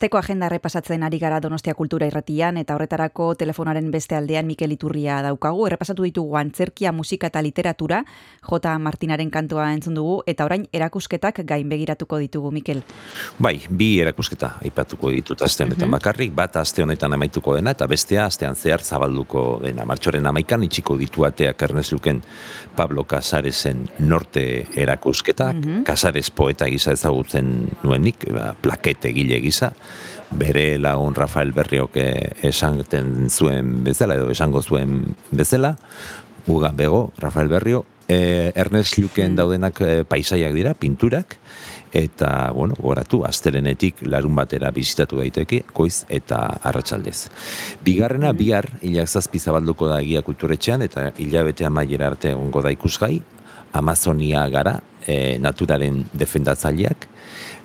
Asteko agenda errepasatzen ari gara Donostia Kultura Irratian eta horretarako telefonaren beste aldean Mikel Iturria daukagu. Errepasatu ditugu antzerkia, musika eta literatura, J. Martinaren kantua entzun dugu eta orain erakusketak gain begiratuko ditugu Mikel. Bai, bi erakusketa aipatuko ditut aste honetan bakarrik, bat aste honetan amaituko dena, eta bestea astean zehar zabalduko dena. Martxoren amaikan itxiko ditu ateak Ernest Luken Pablo Casaresen norte erakusketak, Casares poeta gisa ezagutzen nuenik, ba, plakete gile gisa, bere lagun Rafael Berriok eh, esanten zuen bezala, edo esango zuen bezala, Uga Bego, Rafael Berrio, eh, Ernest Luken daudenak eh, paisaiak dira, pinturak, eta, bueno, goratu, astelenetik larun batera bizitatu daiteke, goiz eta arratsaldez. Bigarrena, bihar, hilak zazpi zabalduko da egia kulturetxean, eta hilabete amaiera arte egongo da ikusgai, Amazonia gara, e, naturaren defendatzaileak,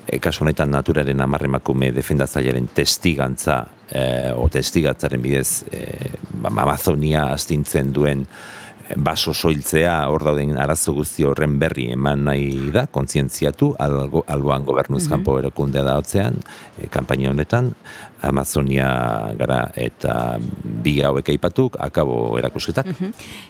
e, kasu honetan naturaren amarremakume defendatzailearen testigantza e, o testigatzaren bidez e, ba, Amazonia astintzen duen baso soiltzea hor dauden arazo guzti horren berri eman nahi da, kontzientziatu, algo, alboan gobernuz kanpo erakundea da hotzean, e, honetan, Amazonia gara eta bi hauek aipatuk, akabo erakusketak.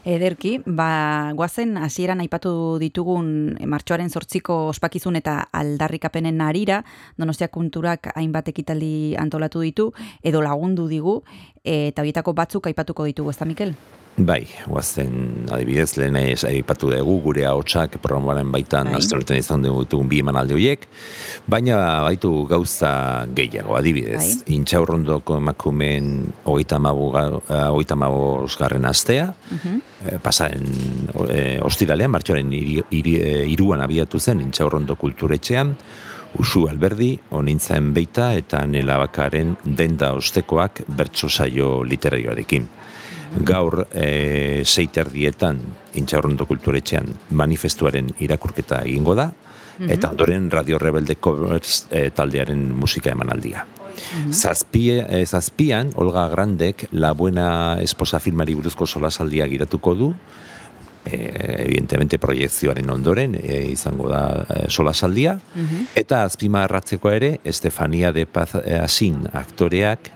Ederki, ba, guazen hasieran aipatu ditugun martxoaren zortziko ospakizun eta aldarrikapenen arira, Donostia Kulturak hainbat ekitaldi antolatu ditu, edo lagundu digu, eta horietako batzuk aipatuko ditugu, ez da, Mikel? Bai, guazen, adibidez, lehen ez aipatu dugu, gure ahotsak programaren baitan Bai. bai. izan dugu bi emanaldi horiek, baina baitu gauza gehiago, adibidez, Bai. intxaurrondoko emakumeen hogeita garren astea, eh, pasaren eh, ostiralean, martxoaren iri, iri, eh, iruan abiatu zen intxaurrondo kulturetxean, Usu Alberdi, onintzaen beita eta nela bakaren denda ostekoak bertso saio literarioarekin. Gaur e, seiterdietan intxaurrondo kulturetxean manifestuaren irakurketa egingo da, eta ondoren Radio Rebelde Covers e, taldearen musika emanaldia. Zazpie, e, zazpian, Olga Grandek La Buena Esposa filmari buruzko solasaldia giratuko du, e, evidentemente proiekzioaren ondoren e, izango da e, solasaldia, eta azpimarratzeko ere Estefania de Paz e, Asin aktoreak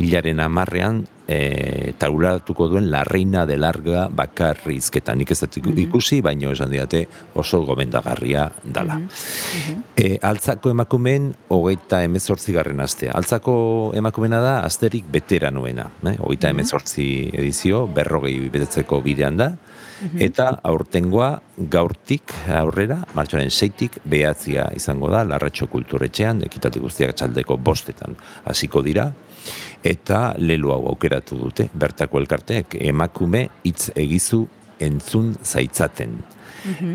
hilaren amarrean e, tauratuko duen La Reina de Larga bakarrizketa. Nik ez dut ikusi, baino esan diate oso gomendagarria dala. E, altzako emakumeen hogeita emezortzigarren astea. Altzako emakumena da asterik veteranoena. Eh? Hogeita emezortzi edizio, berrogei betetzeko bidean da. Eta aurtengoa gaurtik aurrera, martxoaren seitik, behatzia izango da, larratxo kulturetxean, ekitati guztiak txaldeko bostetan hasiko dira, eta lelu hau aukeratu dute, bertako elkarteek emakume hitz egizu entzun zaitzaten.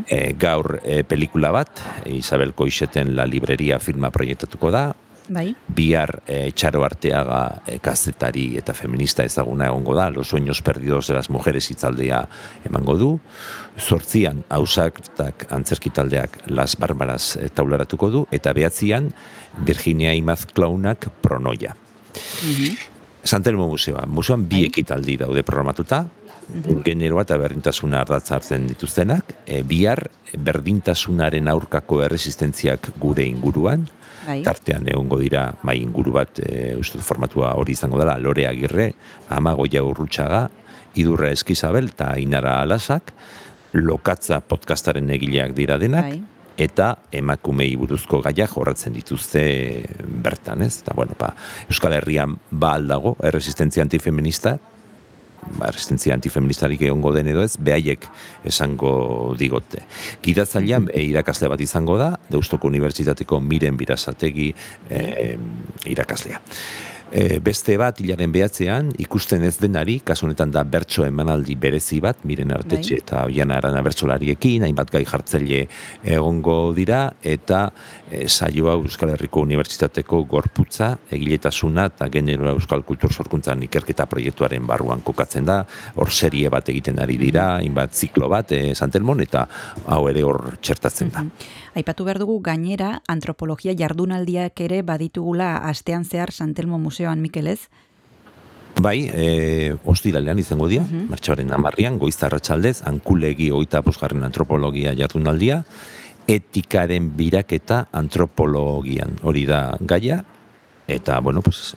E, gaur e, pelikula bat, Isabel Koixeten La Libreria filma proiektatuko da, Bai. bihar e, Txaro Arteaga e, kazetari eta feminista ezaguna egongo da, Los sueños perdidos de las mujeres hitzaldea emango du, zortzian hausaktak antzerki taldeak Las Barbaras e, taularatuko du, eta behatzian Virginia Imaz Klaunak pronoia. Santelmo Museoa. Museoan bi ekitaldi daude programatuta, generoa eta berdintasuna ardatza hartzen dituztenak, e, bihar berdintasunaren aurkako erresistentziak gure inguruan, Bai. tartean egongo dira mai inguru bat, e, uste formatua hori izango dela, Lore Agirre, Amagoia Urrutxaga, Idurra Eskizabel eta Inara Alasak, Lokatza podcastaren egileak dira denak, Bai. eta emakumei buruzko gaiak jorratzen dituzte bertan, ez? Eta, bueno, ba, Euskal Herrian ba aldago, erresistentzia antifeminista, ba, resistentzia antifeministarik egongo den edo ez, behaiek esango digote. Gidatzailean e, irakasle bat izango da, Deustoko Unibertsitateko miren birazategi e, irakaslea. E, beste bat hilaren behatzean, ikusten ez denari, kasu honetan da bertso emanaldi berezi bat, miren artetxe Bai. eta oiana arana bertsolariekin, hainbat gai jartzaile egongo dira, eta e, saioa Euskal Herriko Unibertsitateko gorputza, egiletasuna eta genero Euskal Kultur Sorkuntzan ikerketa proiektuaren barruan kokatzen da, hor serie bat egiten ari dira, hainbat ziklo bat, e, Santelmon, eta hau ere hor txertatzen da. Aipatu behar dugu gainera antropologia jardunaldiak ere baditugula astean zehar Santelmo Museoan Mikelez. Bai, e, ostiralean izango dira, martxoaren amarrian, goiztarratxaldez, ankulegi oita posgarren antropologia jardunaldia, etikaren biraketa antropologian. Hori da gaia, eta, bueno, pues,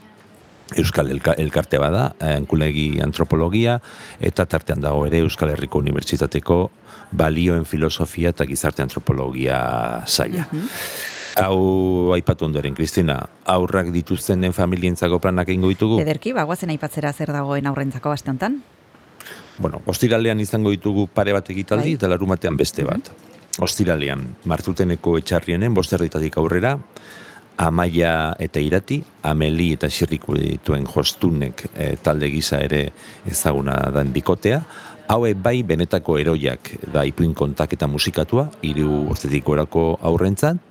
Euskal Elka, Elkarte bada, ankulegi antropologia, eta tartean dago ere Euskal Herriko Unibertsitateko balioen filosofia eta gizarte antropologia saia. Hau aipatu ondoren, Kristina, aurrak dituztenen familientzako planak egingo ditugu? Ederki, bagoazen aipatzera zer dagoen aurrentzako aste honetan. Bueno, ostiralean izango ditugu pare bat egitaldi Bai. eta larumatean beste bat. Ostiralean, martuteneko etxarrienen bosterritatik aurrera, Amaia eta Irati, Ameli eta Xirriku dituen jostunek eh, talde gisa ere ezaguna den bikotea, haue bai benetako eroiak da ipuin kontak eta musikatua, hiru urtetik gorako aurrentzan,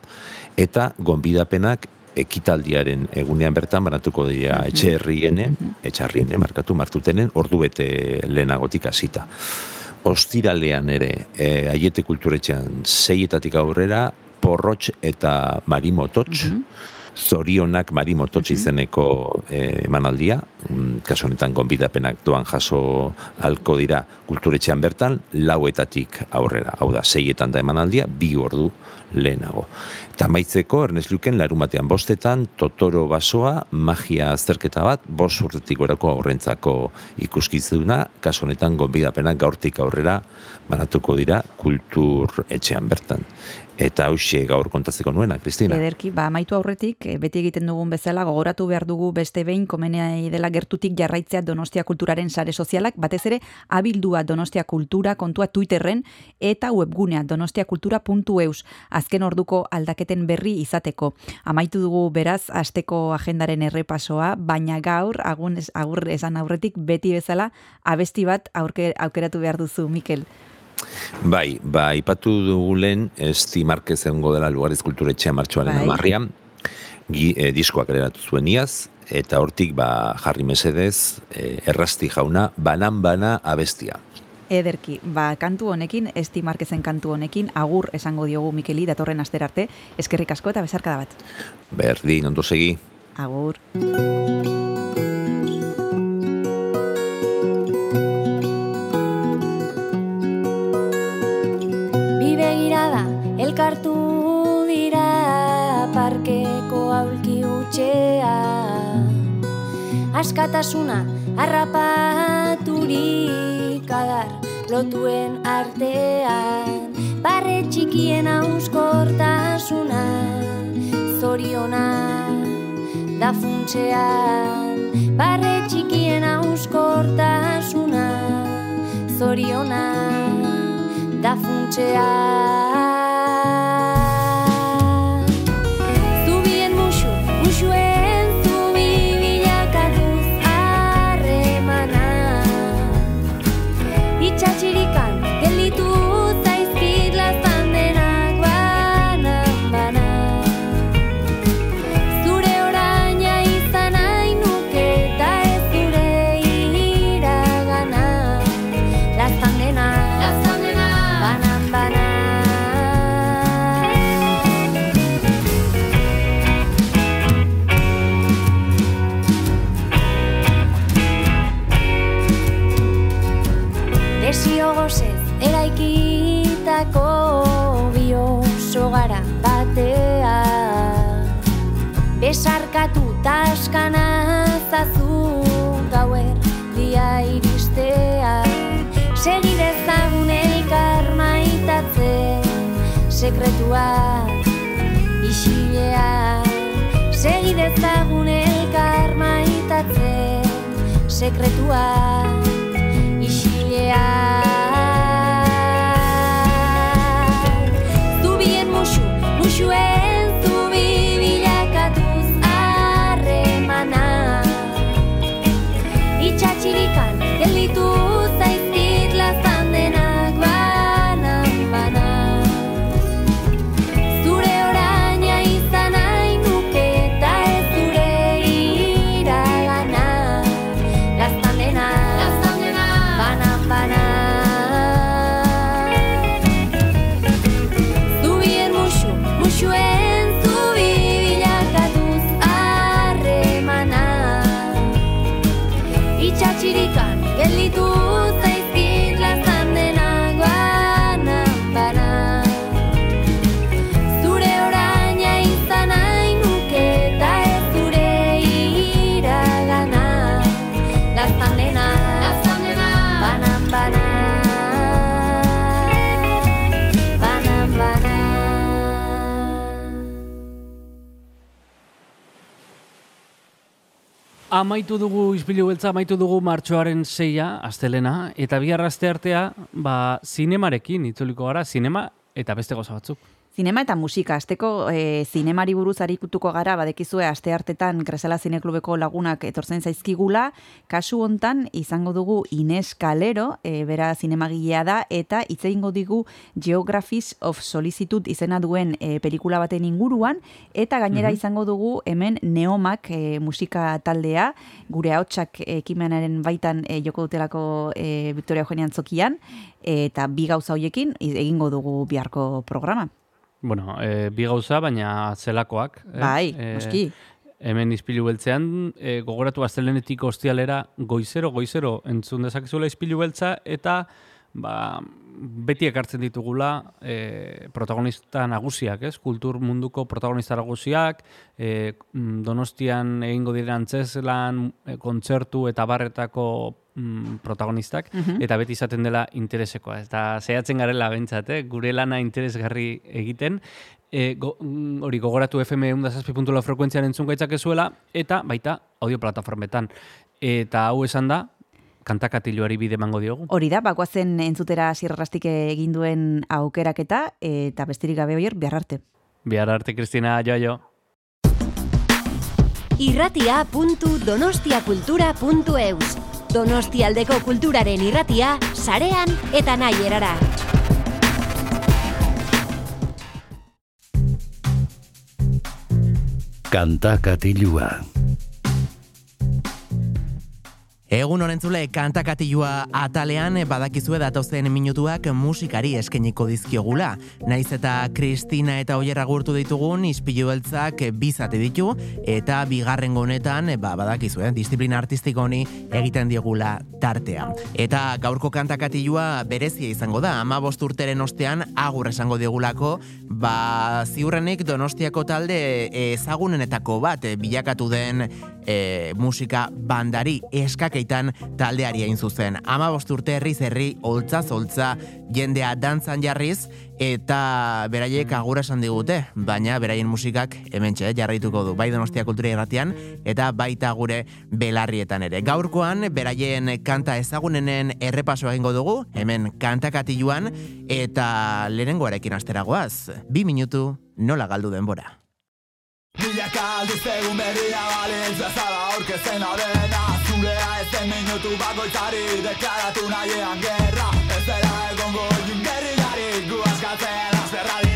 eta gonbidapenak ekitaldiaren egunean bertan banatuko dira etxe herriene, etxarriene, markatu martutenen, ordu bete lehenagotik hasita. Ostiralean ere, e, aiete kulturetxean seietatik aurrera, porrotx eta marimototx, zorionak marimototx izeneko e, emanaldia, mm, kasu honetan gonbidapenak doan jaso alko dira kulturetxean bertan, lauetatik aurrera, hau da, seietan da emanaldia, bi ordu lehenago. Eta maitzeko, Ernest Luken larumatean bostetan, Totoro basoa, magia azterketa bat, bost urtetik gorako aurrentzako ikuskizuna, kasu honetan gonbidapenak gaurtik aurrera banatuko dira kultur etxean bertan. Eta hauxe gaur kontatzeko nuena, Kristina. Ederki, ba amaitu aurretik, eh, beti egiten dugun bezala, gogoratu behar dugu beste behin komenea dela gertutik jarraitzea Donostia Kulturaren sare sozialak, batez ere abildua Donostia Kultura kontua Twitterren eta webgunea donostiakultura.eus azken orduko aldaketen berri izateko. Amaitu dugu beraz asteko agendaren errepasoa, baina gaur agun agur esan aurretik beti bezala abesti bat aurke, aukeratu behar duzu, Mikel. Bai, ba, ipatu dugu lehen, Esti Marquez egongo dela Lugares Kulturetxea martxoaren Bai. amarrian, gi, e, diskoak eratu zuen iaz, eta hortik ba, jarri mesedez, e, errasti jauna, banan-bana abestia. Ederki, ba, kantu honekin, Esti Marquezen kantu honekin, agur esango diogu Mikeli datorren aster arte, eskerrik asko eta bezarkada bat. Berdin, ondo segi. Agur. Bi begirada elkartu dira parkeko aulki utxea Askatasuna harrapaturik adar lotuen artean. Barre txikien auskortasuna zoriona da funtsean. Barre txikien auskortasuna zoriona da funtsean Besarkatu taskana zazu gauer dia iristea Segi dezagun elkar maitatzen sekretuak isilean. Segi dezagun elkar maitatzen sekretuak isilean. Zubien musu, musuen Amaitu dugu izpilu beltza, amaitu dugu martxoaren zeia, astelena, eta bihar aste artea, ba, zinemarekin itzuliko gara, zinema eta beste goza batzuk. Zinema eta musika, asteko e, zinemari buruz arikutuko gara, badekizue aste hartetan Kresala Zineklubeko lagunak etortzen zaizkigula, kasu hontan izango dugu Ines Calero, e, bera zinemagilea da, eta hitz egingo digu Geographies of Solicitude izena duen e, pelikula baten inguruan, eta gainera Mhm. izango dugu hemen Neomak e, musika taldea, gure haotxak ekimenaren baitan e, joko dutelako e, Victoria Eugenia Antzokian, eta bi gauza hoiekin egingo dugu biharko programa. Bueno, e, bi gauza, baina zelakoak. eh? Bai, noski. Hemen izpilu beltzean, e, gogoratu astelenetik ostialera goizero, goizero entzun dezakezula izpilu beltza, eta ba, beti ekartzen ditugula e, protagonista nagusiak, ez? Kultur munduko protagonista nagusiak, e, donostian egingo diren antzeslan, e, kontzertu eta barretako mm, protagonistak, Mhm. eta beti izaten dela interesekoa. Eta zehatzen garela bentsat, eh? gure lana interesgarri egiten, e, go, mm, hori gogoratu FM eundazazpi puntu lau frekuentzian entzun gaitzak ezuela, eta baita audio plataformetan. Eta hau esan da, kantakatiluari bide emango diogu. Hori da, bakoazen entzutera zirrastik egin duen aukeraketa, eta besterik gabe oier, behar arte. Bihar arte, Kristina, jo, jo. irratia.donostiakultura.eus Donostialdeko kulturaren irratia, sarean eta nahi erara. Kanta katilua. Egun honentzule kantakatilua atalean badakizue datozen minutuak musikari eskeniko dizkiogula. Naiz eta Kristina eta Oier agurtu ditugun ispilu beltzak bizate ditu eta bigarren honetan ba, badakizue disiplina artistiko honi egiten diogula tartea. Eta gaurko kantakatilua berezia izango da, ama urteren ostean agur esango diogulako, ba ziurrenik donostiako talde ezagunenetako bat bilakatu den e, musika bandari eskakeitan taldeari hain zuzen. Ama urte herriz herri, holtza zoltza, jendea dantzan jarriz, eta beraiek agura esan digute, baina beraien musikak hementxe jarraituko du, bai donostia kultura irratian, eta baita gure belarrietan ere. Gaurkoan, beraien kanta ezagunenen errepaso egingo dugu, hemen kantakatiluan, eta lehenengoarekin asteragoaz, bi minutu nola galdu denbora. Milaka aldiz egun berria balintz bezala aurkezen adena Den minutu bakoitzari deklaratu nahiean gerra. Ez dela egongo egin gerrilari gu askatzen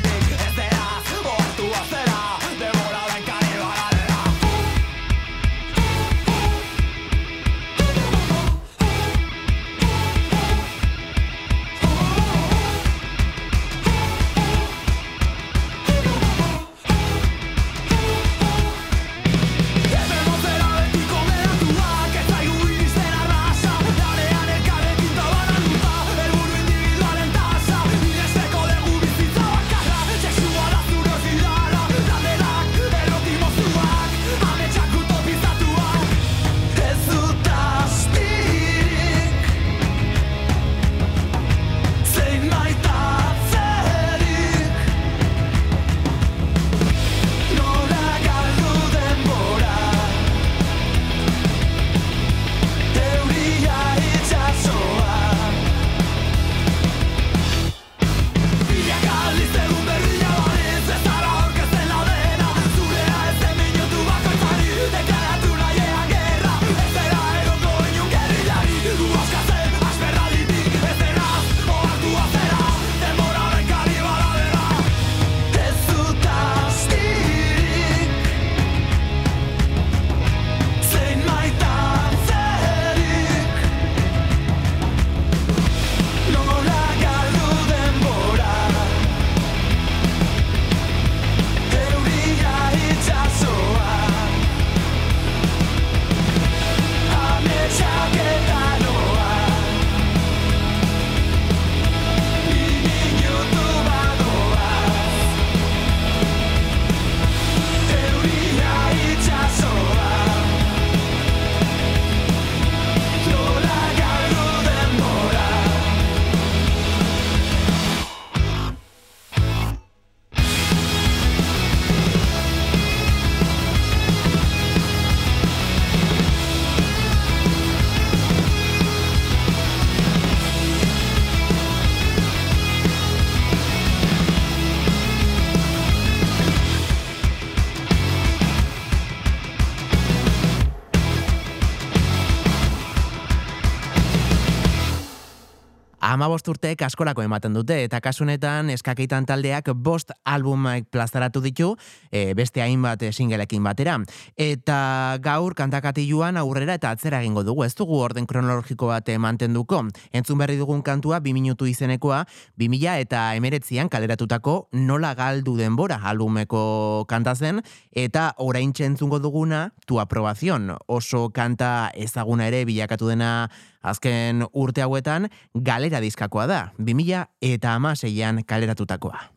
Ama bost urteek askorako ematen dute, eta kasunetan eskakeitan taldeak bost albumak plazaratu ditu, e, beste hainbat e, singelekin batera. Eta gaur kantakatiluan aurrera eta atzera egingo dugu, ez dugu orden kronologiko bat e, mantenduko. Entzun berri dugun kantua, bi minutu izenekoa, bi mila eta emeretzian kaleratutako nola galdu denbora albumeko kanta zen, eta orain entzungo duguna, tu aprobazion, oso kanta ezaguna ere bilakatu dena azken urte hauetan galera diskakoa da, 2000 eta amaseian kaleratutakoa.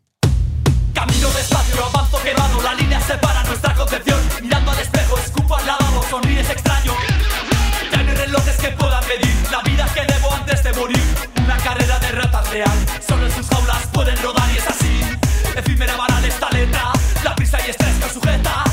Camino despacio, avanzo quemado, la línea separa nuestra concepción. Mirando al espejo, escupo al lavabo, sonríes extraño. Ya no hay relojes que puedan medir la vida que debo antes de morir. Una carrera de ratas real, solo en sus jaulas pueden rodar y es así. Efímera banal esta letra, la prisa y estrés que sujeta.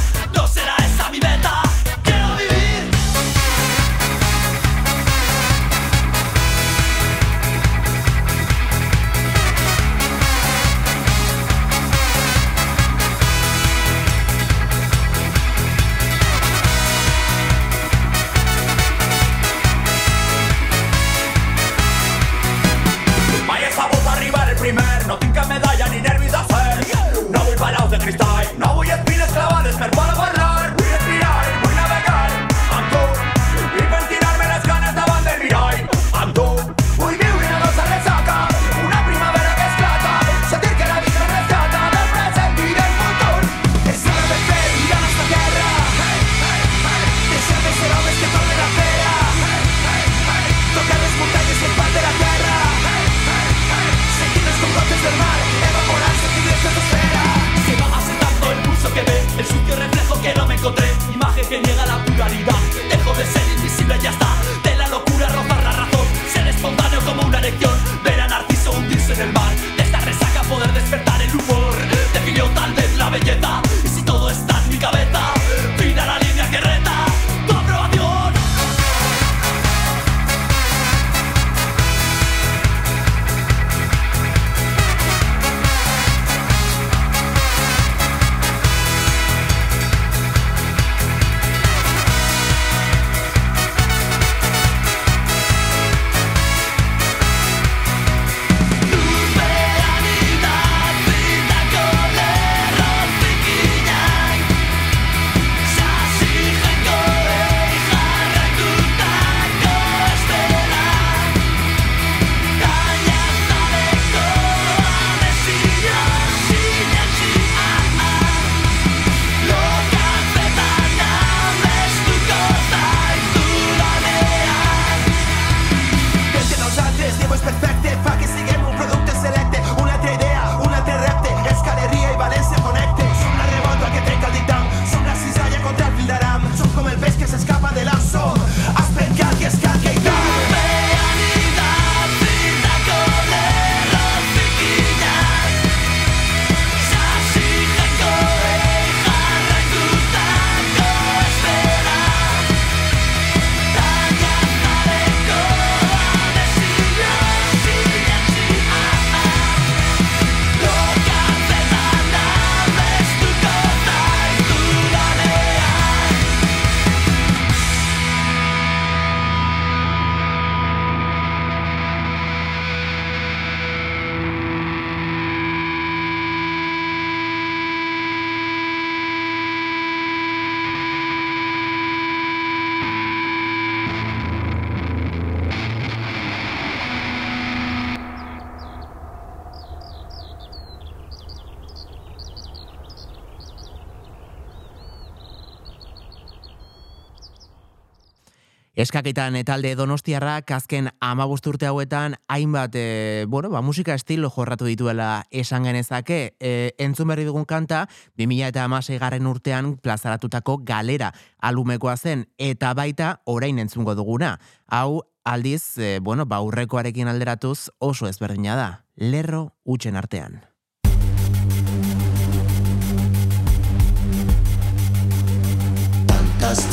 Eskaketan talde donostiarrak azken amabust urte hauetan hainbat e, bueno, ba, musika estilo jorratu dituela esan genezake. E, entzun berri dugun kanta, 2000 eta amasei garren urtean plazaratutako galera alumekoa zen eta baita orain entzungo duguna. Hau aldiz, e, bueno, ba, aurrekoarekin alderatuz oso ezberdina da. Lerro utxen artean.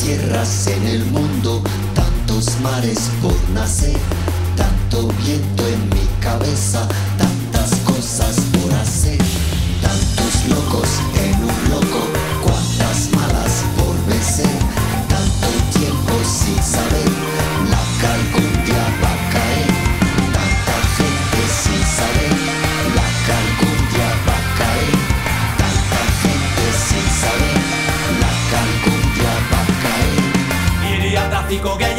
Tierras en el mundo, tantos mares por nacer, tanto viento en mi cabeza, tantas cosas por hacer, tantos locos en un loco, cuantas malas por vencer, tanto tiempo sin saber, la que algún día va a caer, tanta gente sin saber, la que algún día va a caer, tanta gente sin saber, la que algún día va a caer. Trafiko gehiegi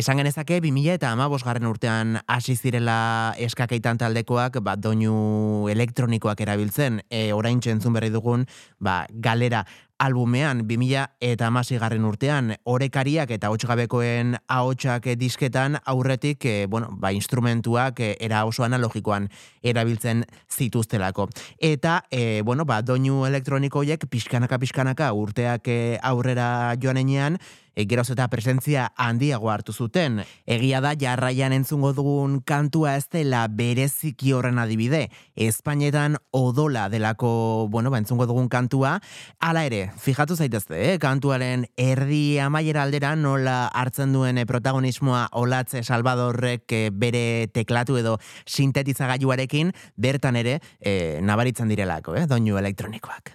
Esan genezake 2000 eta amabos garren urtean hasi zirela eskakeitan taldekoak ba, doinu elektronikoak erabiltzen. E, orain entzun berri dugun ba, galera albumean 2000 eta amasi garren urtean orekariak eta hotsgabekoen ahotsak disketan aurretik e, bueno, ba, instrumentuak e, era oso analogikoan erabiltzen zituztelako. Eta e, bueno, ba, doinu elektroniko horiek pixkanaka pixkanaka urteak e, aurrera joan geroz eta presentzia handiago hartu zuten. Egia da jarraian entzungo dugun kantua ez dela bereziki horren adibide. Espainetan odola delako, bueno, ba, entzungo dugun kantua. Hala ere, fijatu zaitezte, eh? kantuaren erdi amaiera aldera nola hartzen duen eh, protagonismoa olatze Salvadorrek eh, bere teklatu edo sintetizagailuarekin bertan ere eh, nabaritzen direlako, eh? doinu elektronikoak.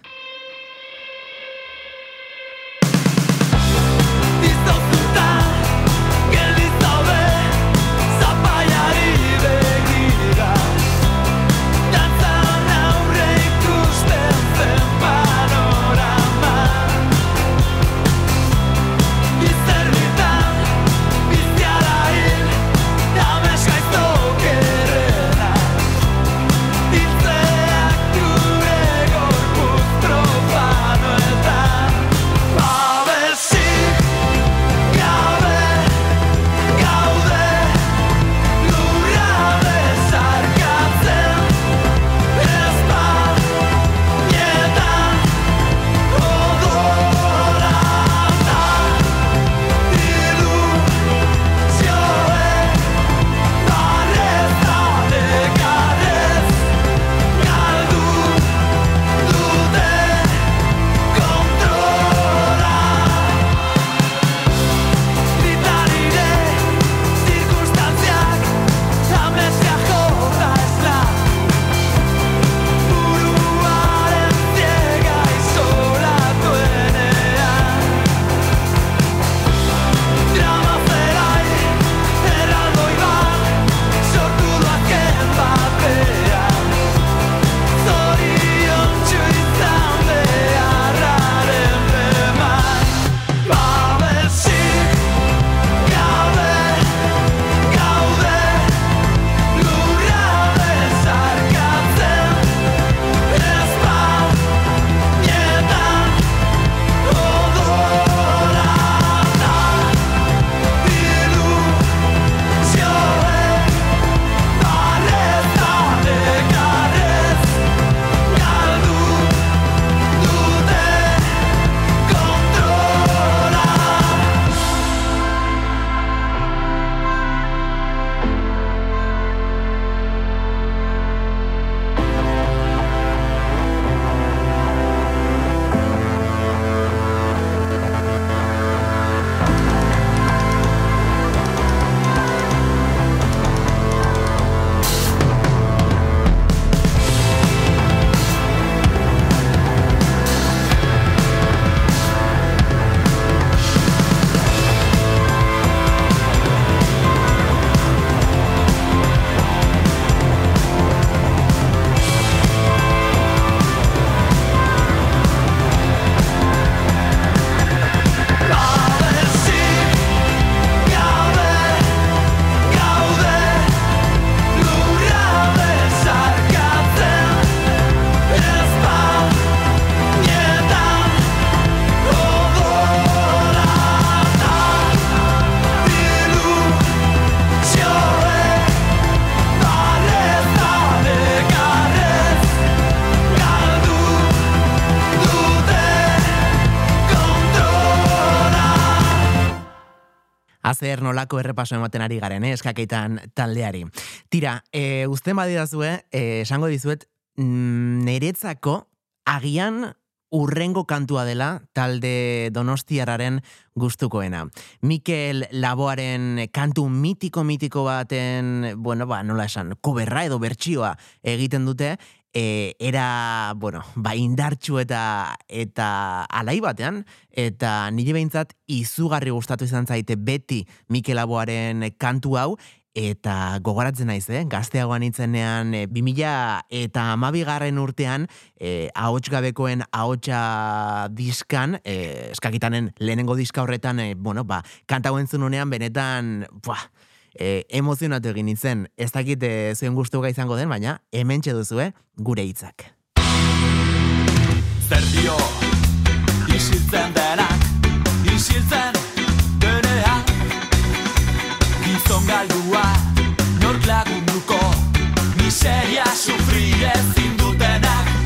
Azer nolako errepaso ematen ari garen, eh, eskakeitan taldeari. Tira, e, uste badidazue, e, esango dizuet, mm, niretzako agian urrengo kantua dela talde donostiararen gustukoena. Mikel Laboaren kantu mitiko-mitiko baten, bueno, ba, nola esan, koberra edo bertsioa egiten dute, e, era, bueno, ba, indartxu eta, eta alai batean, eta nire behintzat izugarri gustatu izan zaite beti Mikel Laboaren kantu hau, eta gogoratzen naiz, eh? gazteagoan itzenean, e, 2000 eta amabigarren urtean, e, ahots gabekoen ahotsa diskan, e, eskakitanen lehenengo diska horretan, e, bueno, ba, kanta hauen zununean, benetan, buah, e, emozionatu egin nintzen, ez dakit e, zuen gustuga izango den, baina hemen duzue gure hitzak. Zer dio, isiltzen denak, isiltzen denean Gizon galdua, nork lagunduko, miseria sufri ezin dutenak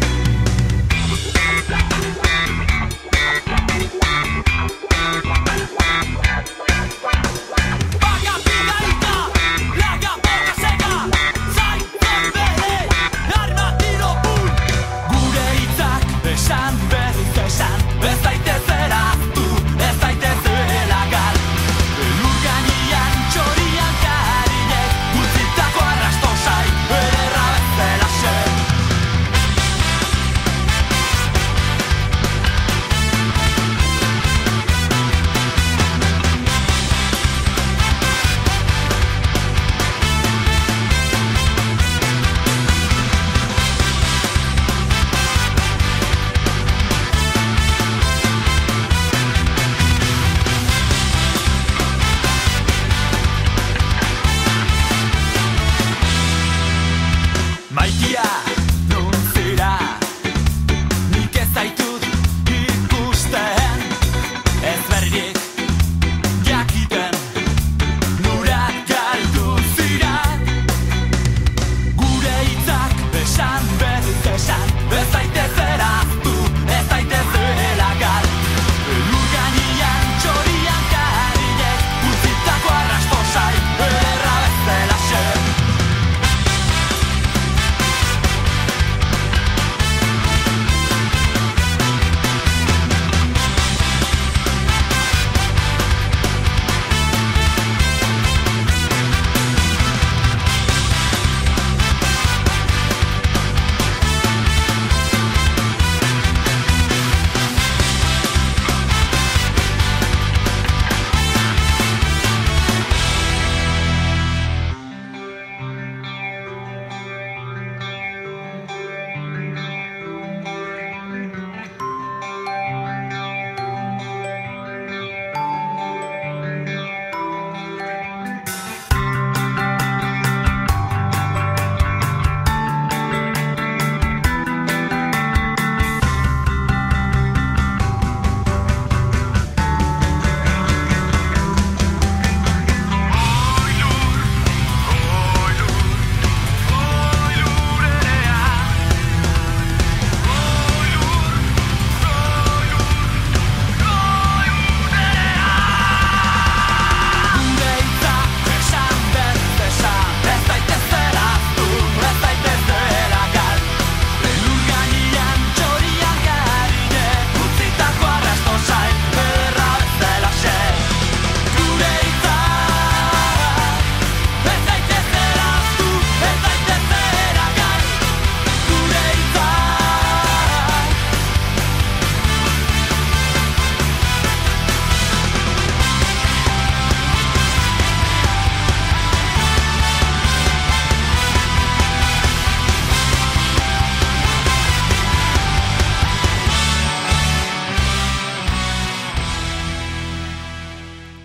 Baga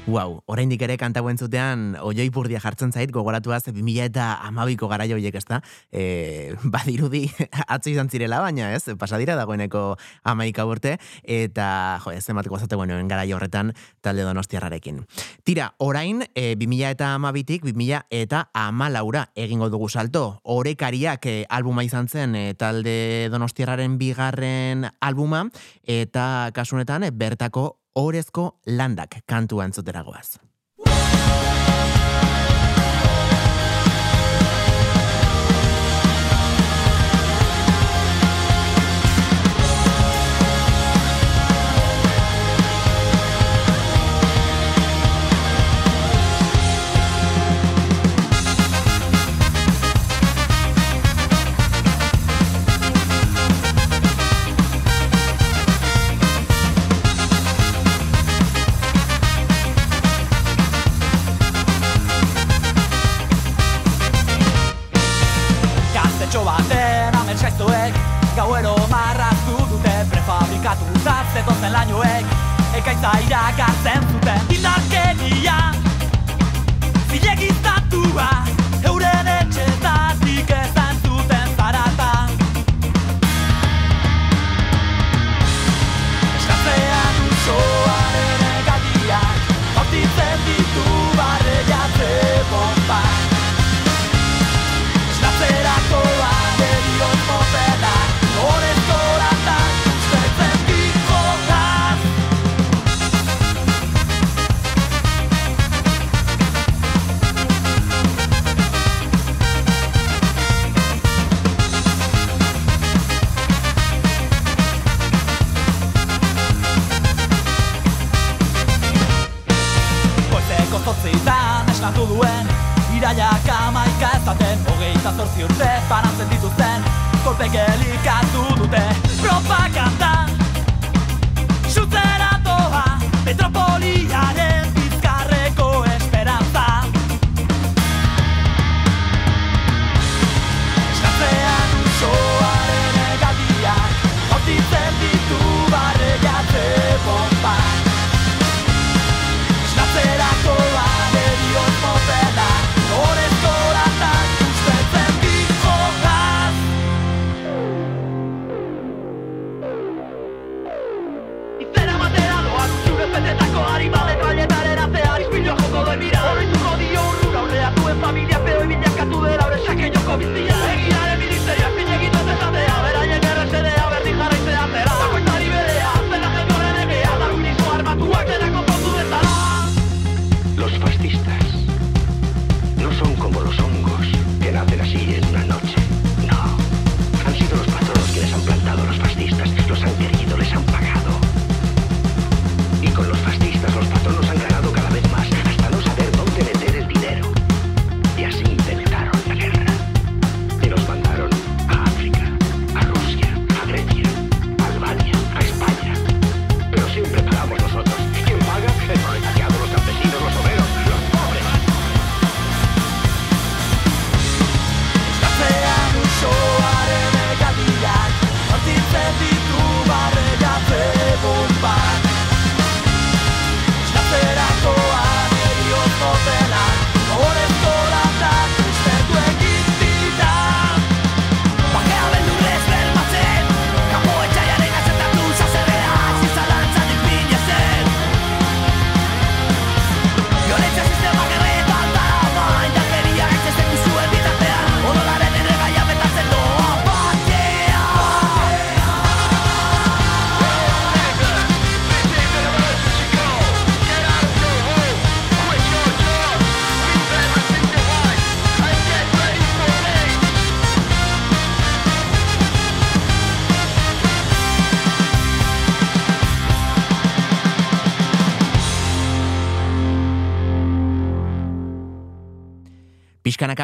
Wow, oraindik ere kanta hauen zutean oioi purdia jartzen zait, gogoratuaz 2000 eta amabiko garai horiek ez da, e, badirudi atzo izan zirela, baina ez, pasadira dagoeneko amaika urte, eta jo, ez emat gozate buenoen garai horretan talde donostiarrarekin. Tira, orain, e, 2000 eta amabitik, 2000 eta amalaura egingo dugu salto. Orekariak e, albuma izan zen e, talde donostiarraren bigarren albuma, eta kasunetan e, bertako Orezko landak kantuan zuteragoaz. hau ero marraztu dute prefabrikatu dut zetozen lainoek ekaita irakartzen zuten. Indarkeria, zilegizatua, zilegizatua zortzi urte Banatzen dituzten, kolpe gelikatu dute Propaganda.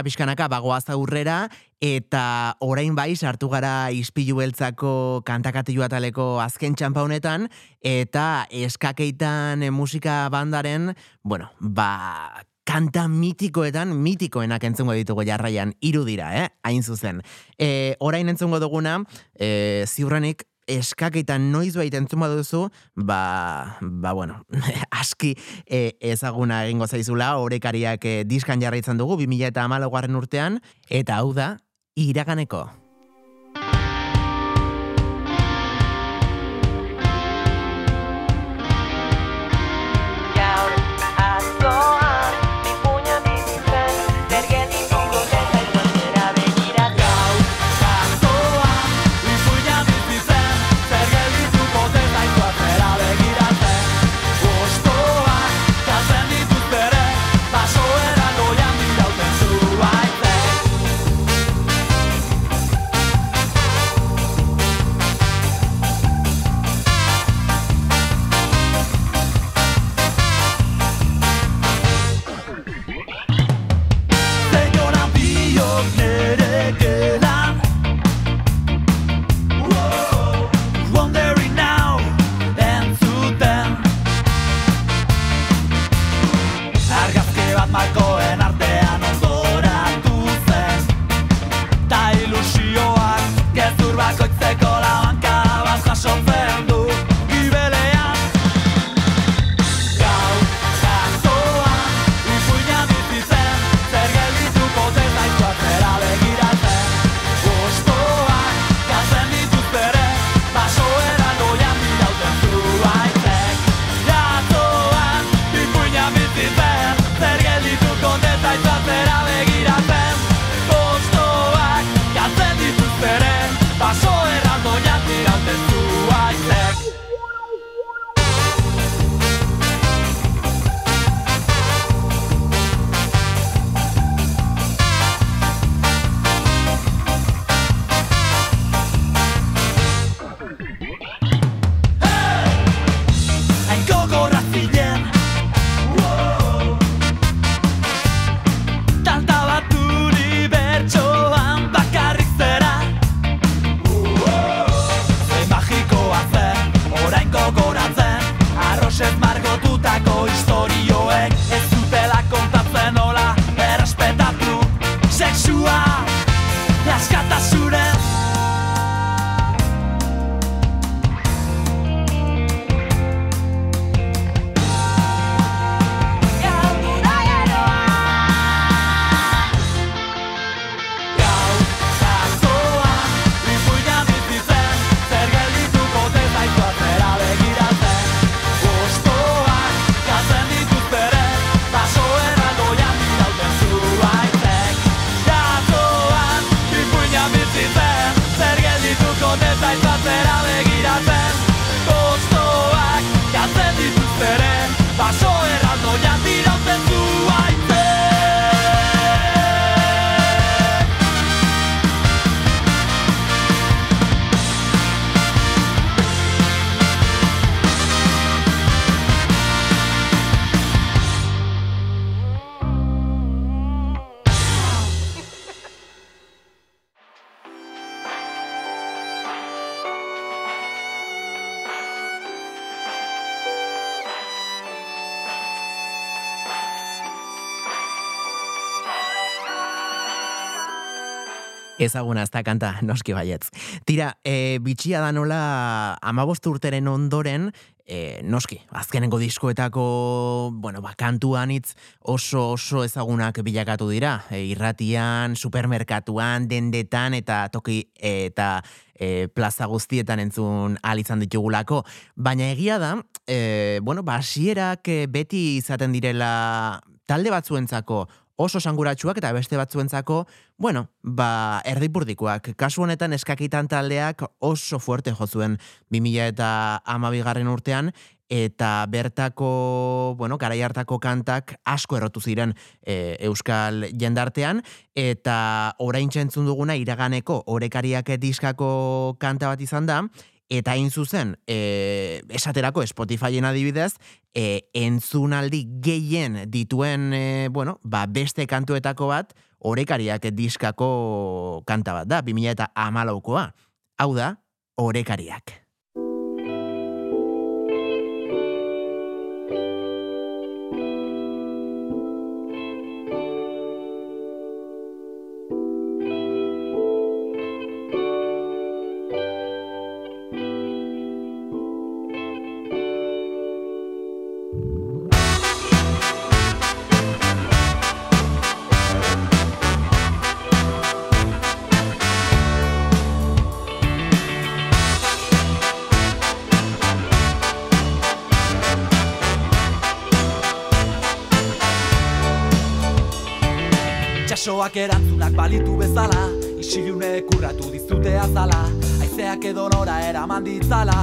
pixkanaka bagoaz aurrera, eta orain bai sartu gara ispilu beltzako kantakatilu ataleko azken txampa honetan, eta eskakeitan musika bandaren, bueno, ba, kanta mitikoetan mitikoenak entzungo ditugu jarraian irudira, eh? Hain zuzen. E, orain entzungo duguna, e, ziurrenik eskakitan noiz baita entzuma duzu, ba, ba bueno, aski e, ezaguna egingo zaizula, orekariak e, diskan jarraitzen dugu 2008 garren urtean, eta hau da, iraganeko. Gaur, azor Ezaguna ez da kanta, noski baietz. Tira, e, bitxia da nola amabost urteren ondoren, e, noski, azkenengo diskoetako, bueno, ba, kantu anitz oso oso ezagunak bilakatu dira. E, irratian, supermerkatuan, dendetan eta toki eta e, plaza guztietan entzun ahal izan ditugulako. Baina egia da, e, bueno, ba, hasierak e, beti izaten direla talde batzuentzako oso sanguratsuak eta beste batzuentzako, bueno, ba, erdipurdikoak. Kasu honetan eskakitan taldeak oso fuerte jo zuen 2000 eta amabigarren urtean, eta bertako, bueno, garai hartako kantak asko errotu ziren e, euskal jendartean, eta orain entzun duguna iraganeko orekariak diskako kanta bat izan da, eta hain zuzen, e, esaterako Spotifyen adibidez, e, entzunaldi gehien dituen, e, bueno, ba, beste kantuetako bat, orekariak diskako kanta bat da, 2000 eta amalaukoa. Hau da, orekariak. Itxasoak erantzunak balitu bezala Isilune kurratu dizute azala Aizeak edo nora eraman ditzala.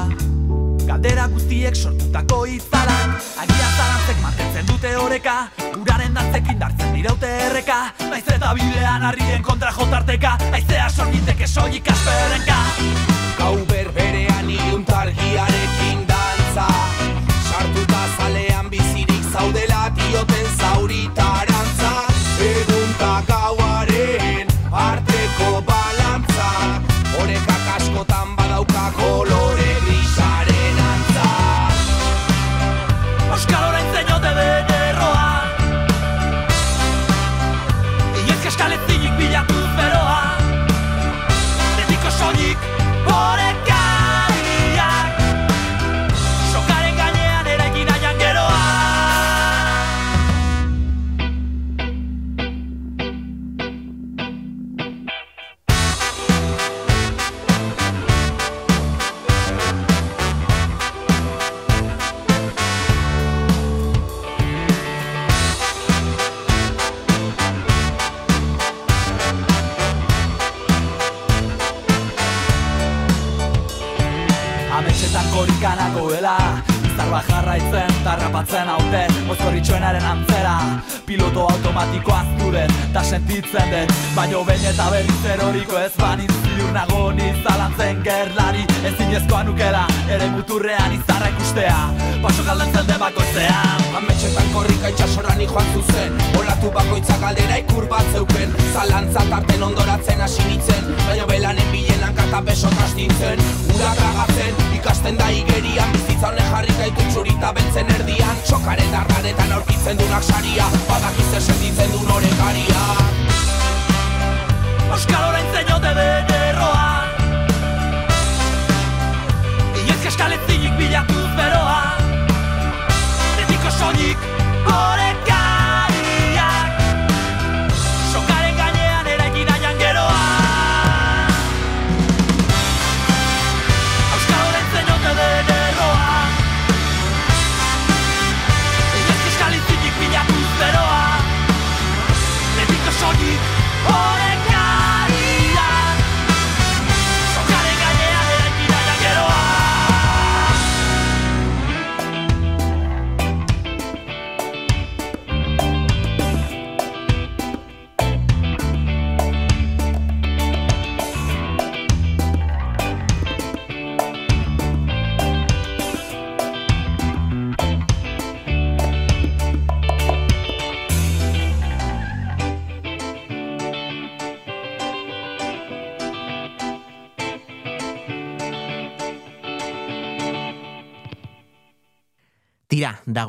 Galdera guztiek sortutako itzalak Agian zarantzek mantentzen dute oreka Uraren dantzekin dartzen diraute erreka. Naiz eta bidean harrien kontra jotarteka Aizea sorgiteke soilik asperenka Gau berberean iluntargiarekin dantza Sartuta zalean bizirik zaudela dioten zauritarantza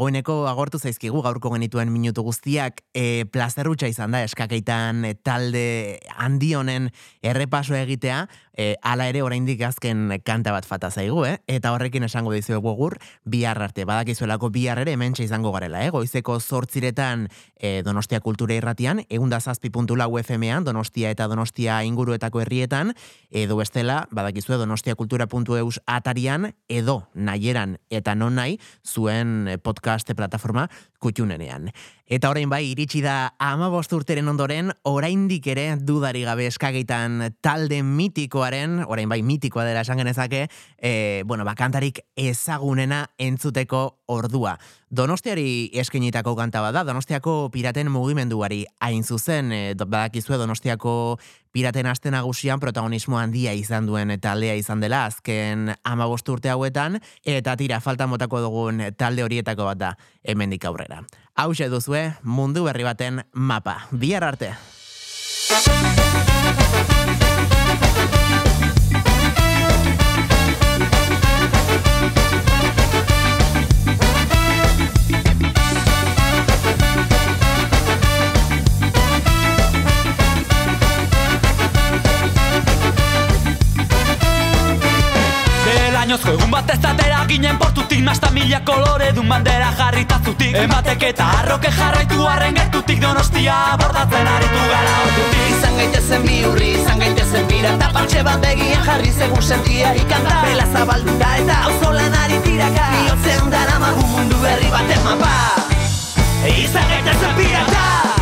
dagoeneko agortu zaizkigu gaurko genituen minutu guztiak e, plazerrutxa izan da eskakeitan e, talde handi honen errepaso egitea, e, ala ere oraindik azken kanta bat fata zaigu, eh? eta horrekin esango dizuegu gur, bihar arte, badakizuelako bihar ere hementxe izango garela, eh? goizeko zortziretan e, Donostia Kultura Irratian, eunda zazpi puntu FM-an, Donostia eta Donostia inguruetako herrietan, edo bestela, badakizue donostiakultura.eus atarian, edo nahieran eta non nahi, zuen eh, podcast plataforma kutxunenean. Eta orain bai, iritsi da ama urteren ondoren, oraindik ere dudari gabe eskageitan talde mitikoaren, orain bai mitikoa dela esan genezake, e, bueno, bakantarik ezagunena entzuteko ordua. Donostiari eskenitako kanta bada, Donostiako piraten mugimenduari hain zuzen, e, badakizue Donostiako piraten aste nagusian protagonismo handia izan duen taldea izan dela azken ama urte hauetan, eta tira falta motako dugun talde horietako bat da hemendik aurrera. Hau duzue mundu berri baten mapa. Bihar arte. Delainozko egun bat ez atera ginen portutik Nasta mila kolore dun bandera jarrita zutik. Ematek eta arroke jarraitu arren gertutik Donostia bordatzen aritu gara ordutik. Izan gaitezen biurri, izan gaitezen bira Eta partxe bat begian jarri segun sentia ikanta. Bela zabalduta eta auzolan ari tiraka. Bihotzean dara magu mundu berri baten mapa. Izan gaitezen pirata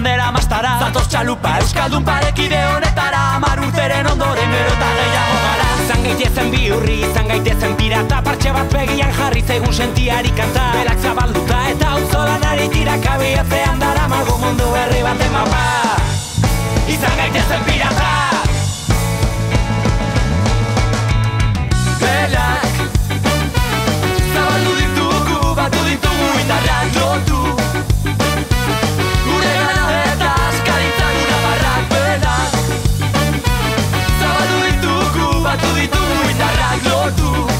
bandera mastara Zatoz txalupa euskaldun parekide honetara Amar urteren ondoren gero eta gehiago gara. Izan gaitezen biurri, izan gaitezen pirata Partxe bat begian jarri zegun sentiari kanta. Belak zabalduta eta auzolan ari tiraka Bihatzean dara mago mundu berri baten mapa Izan gaitezen pirata. Belak Zabaldu ditugu, batu ditugu indarrak batu ditugu indarrak lotu Gure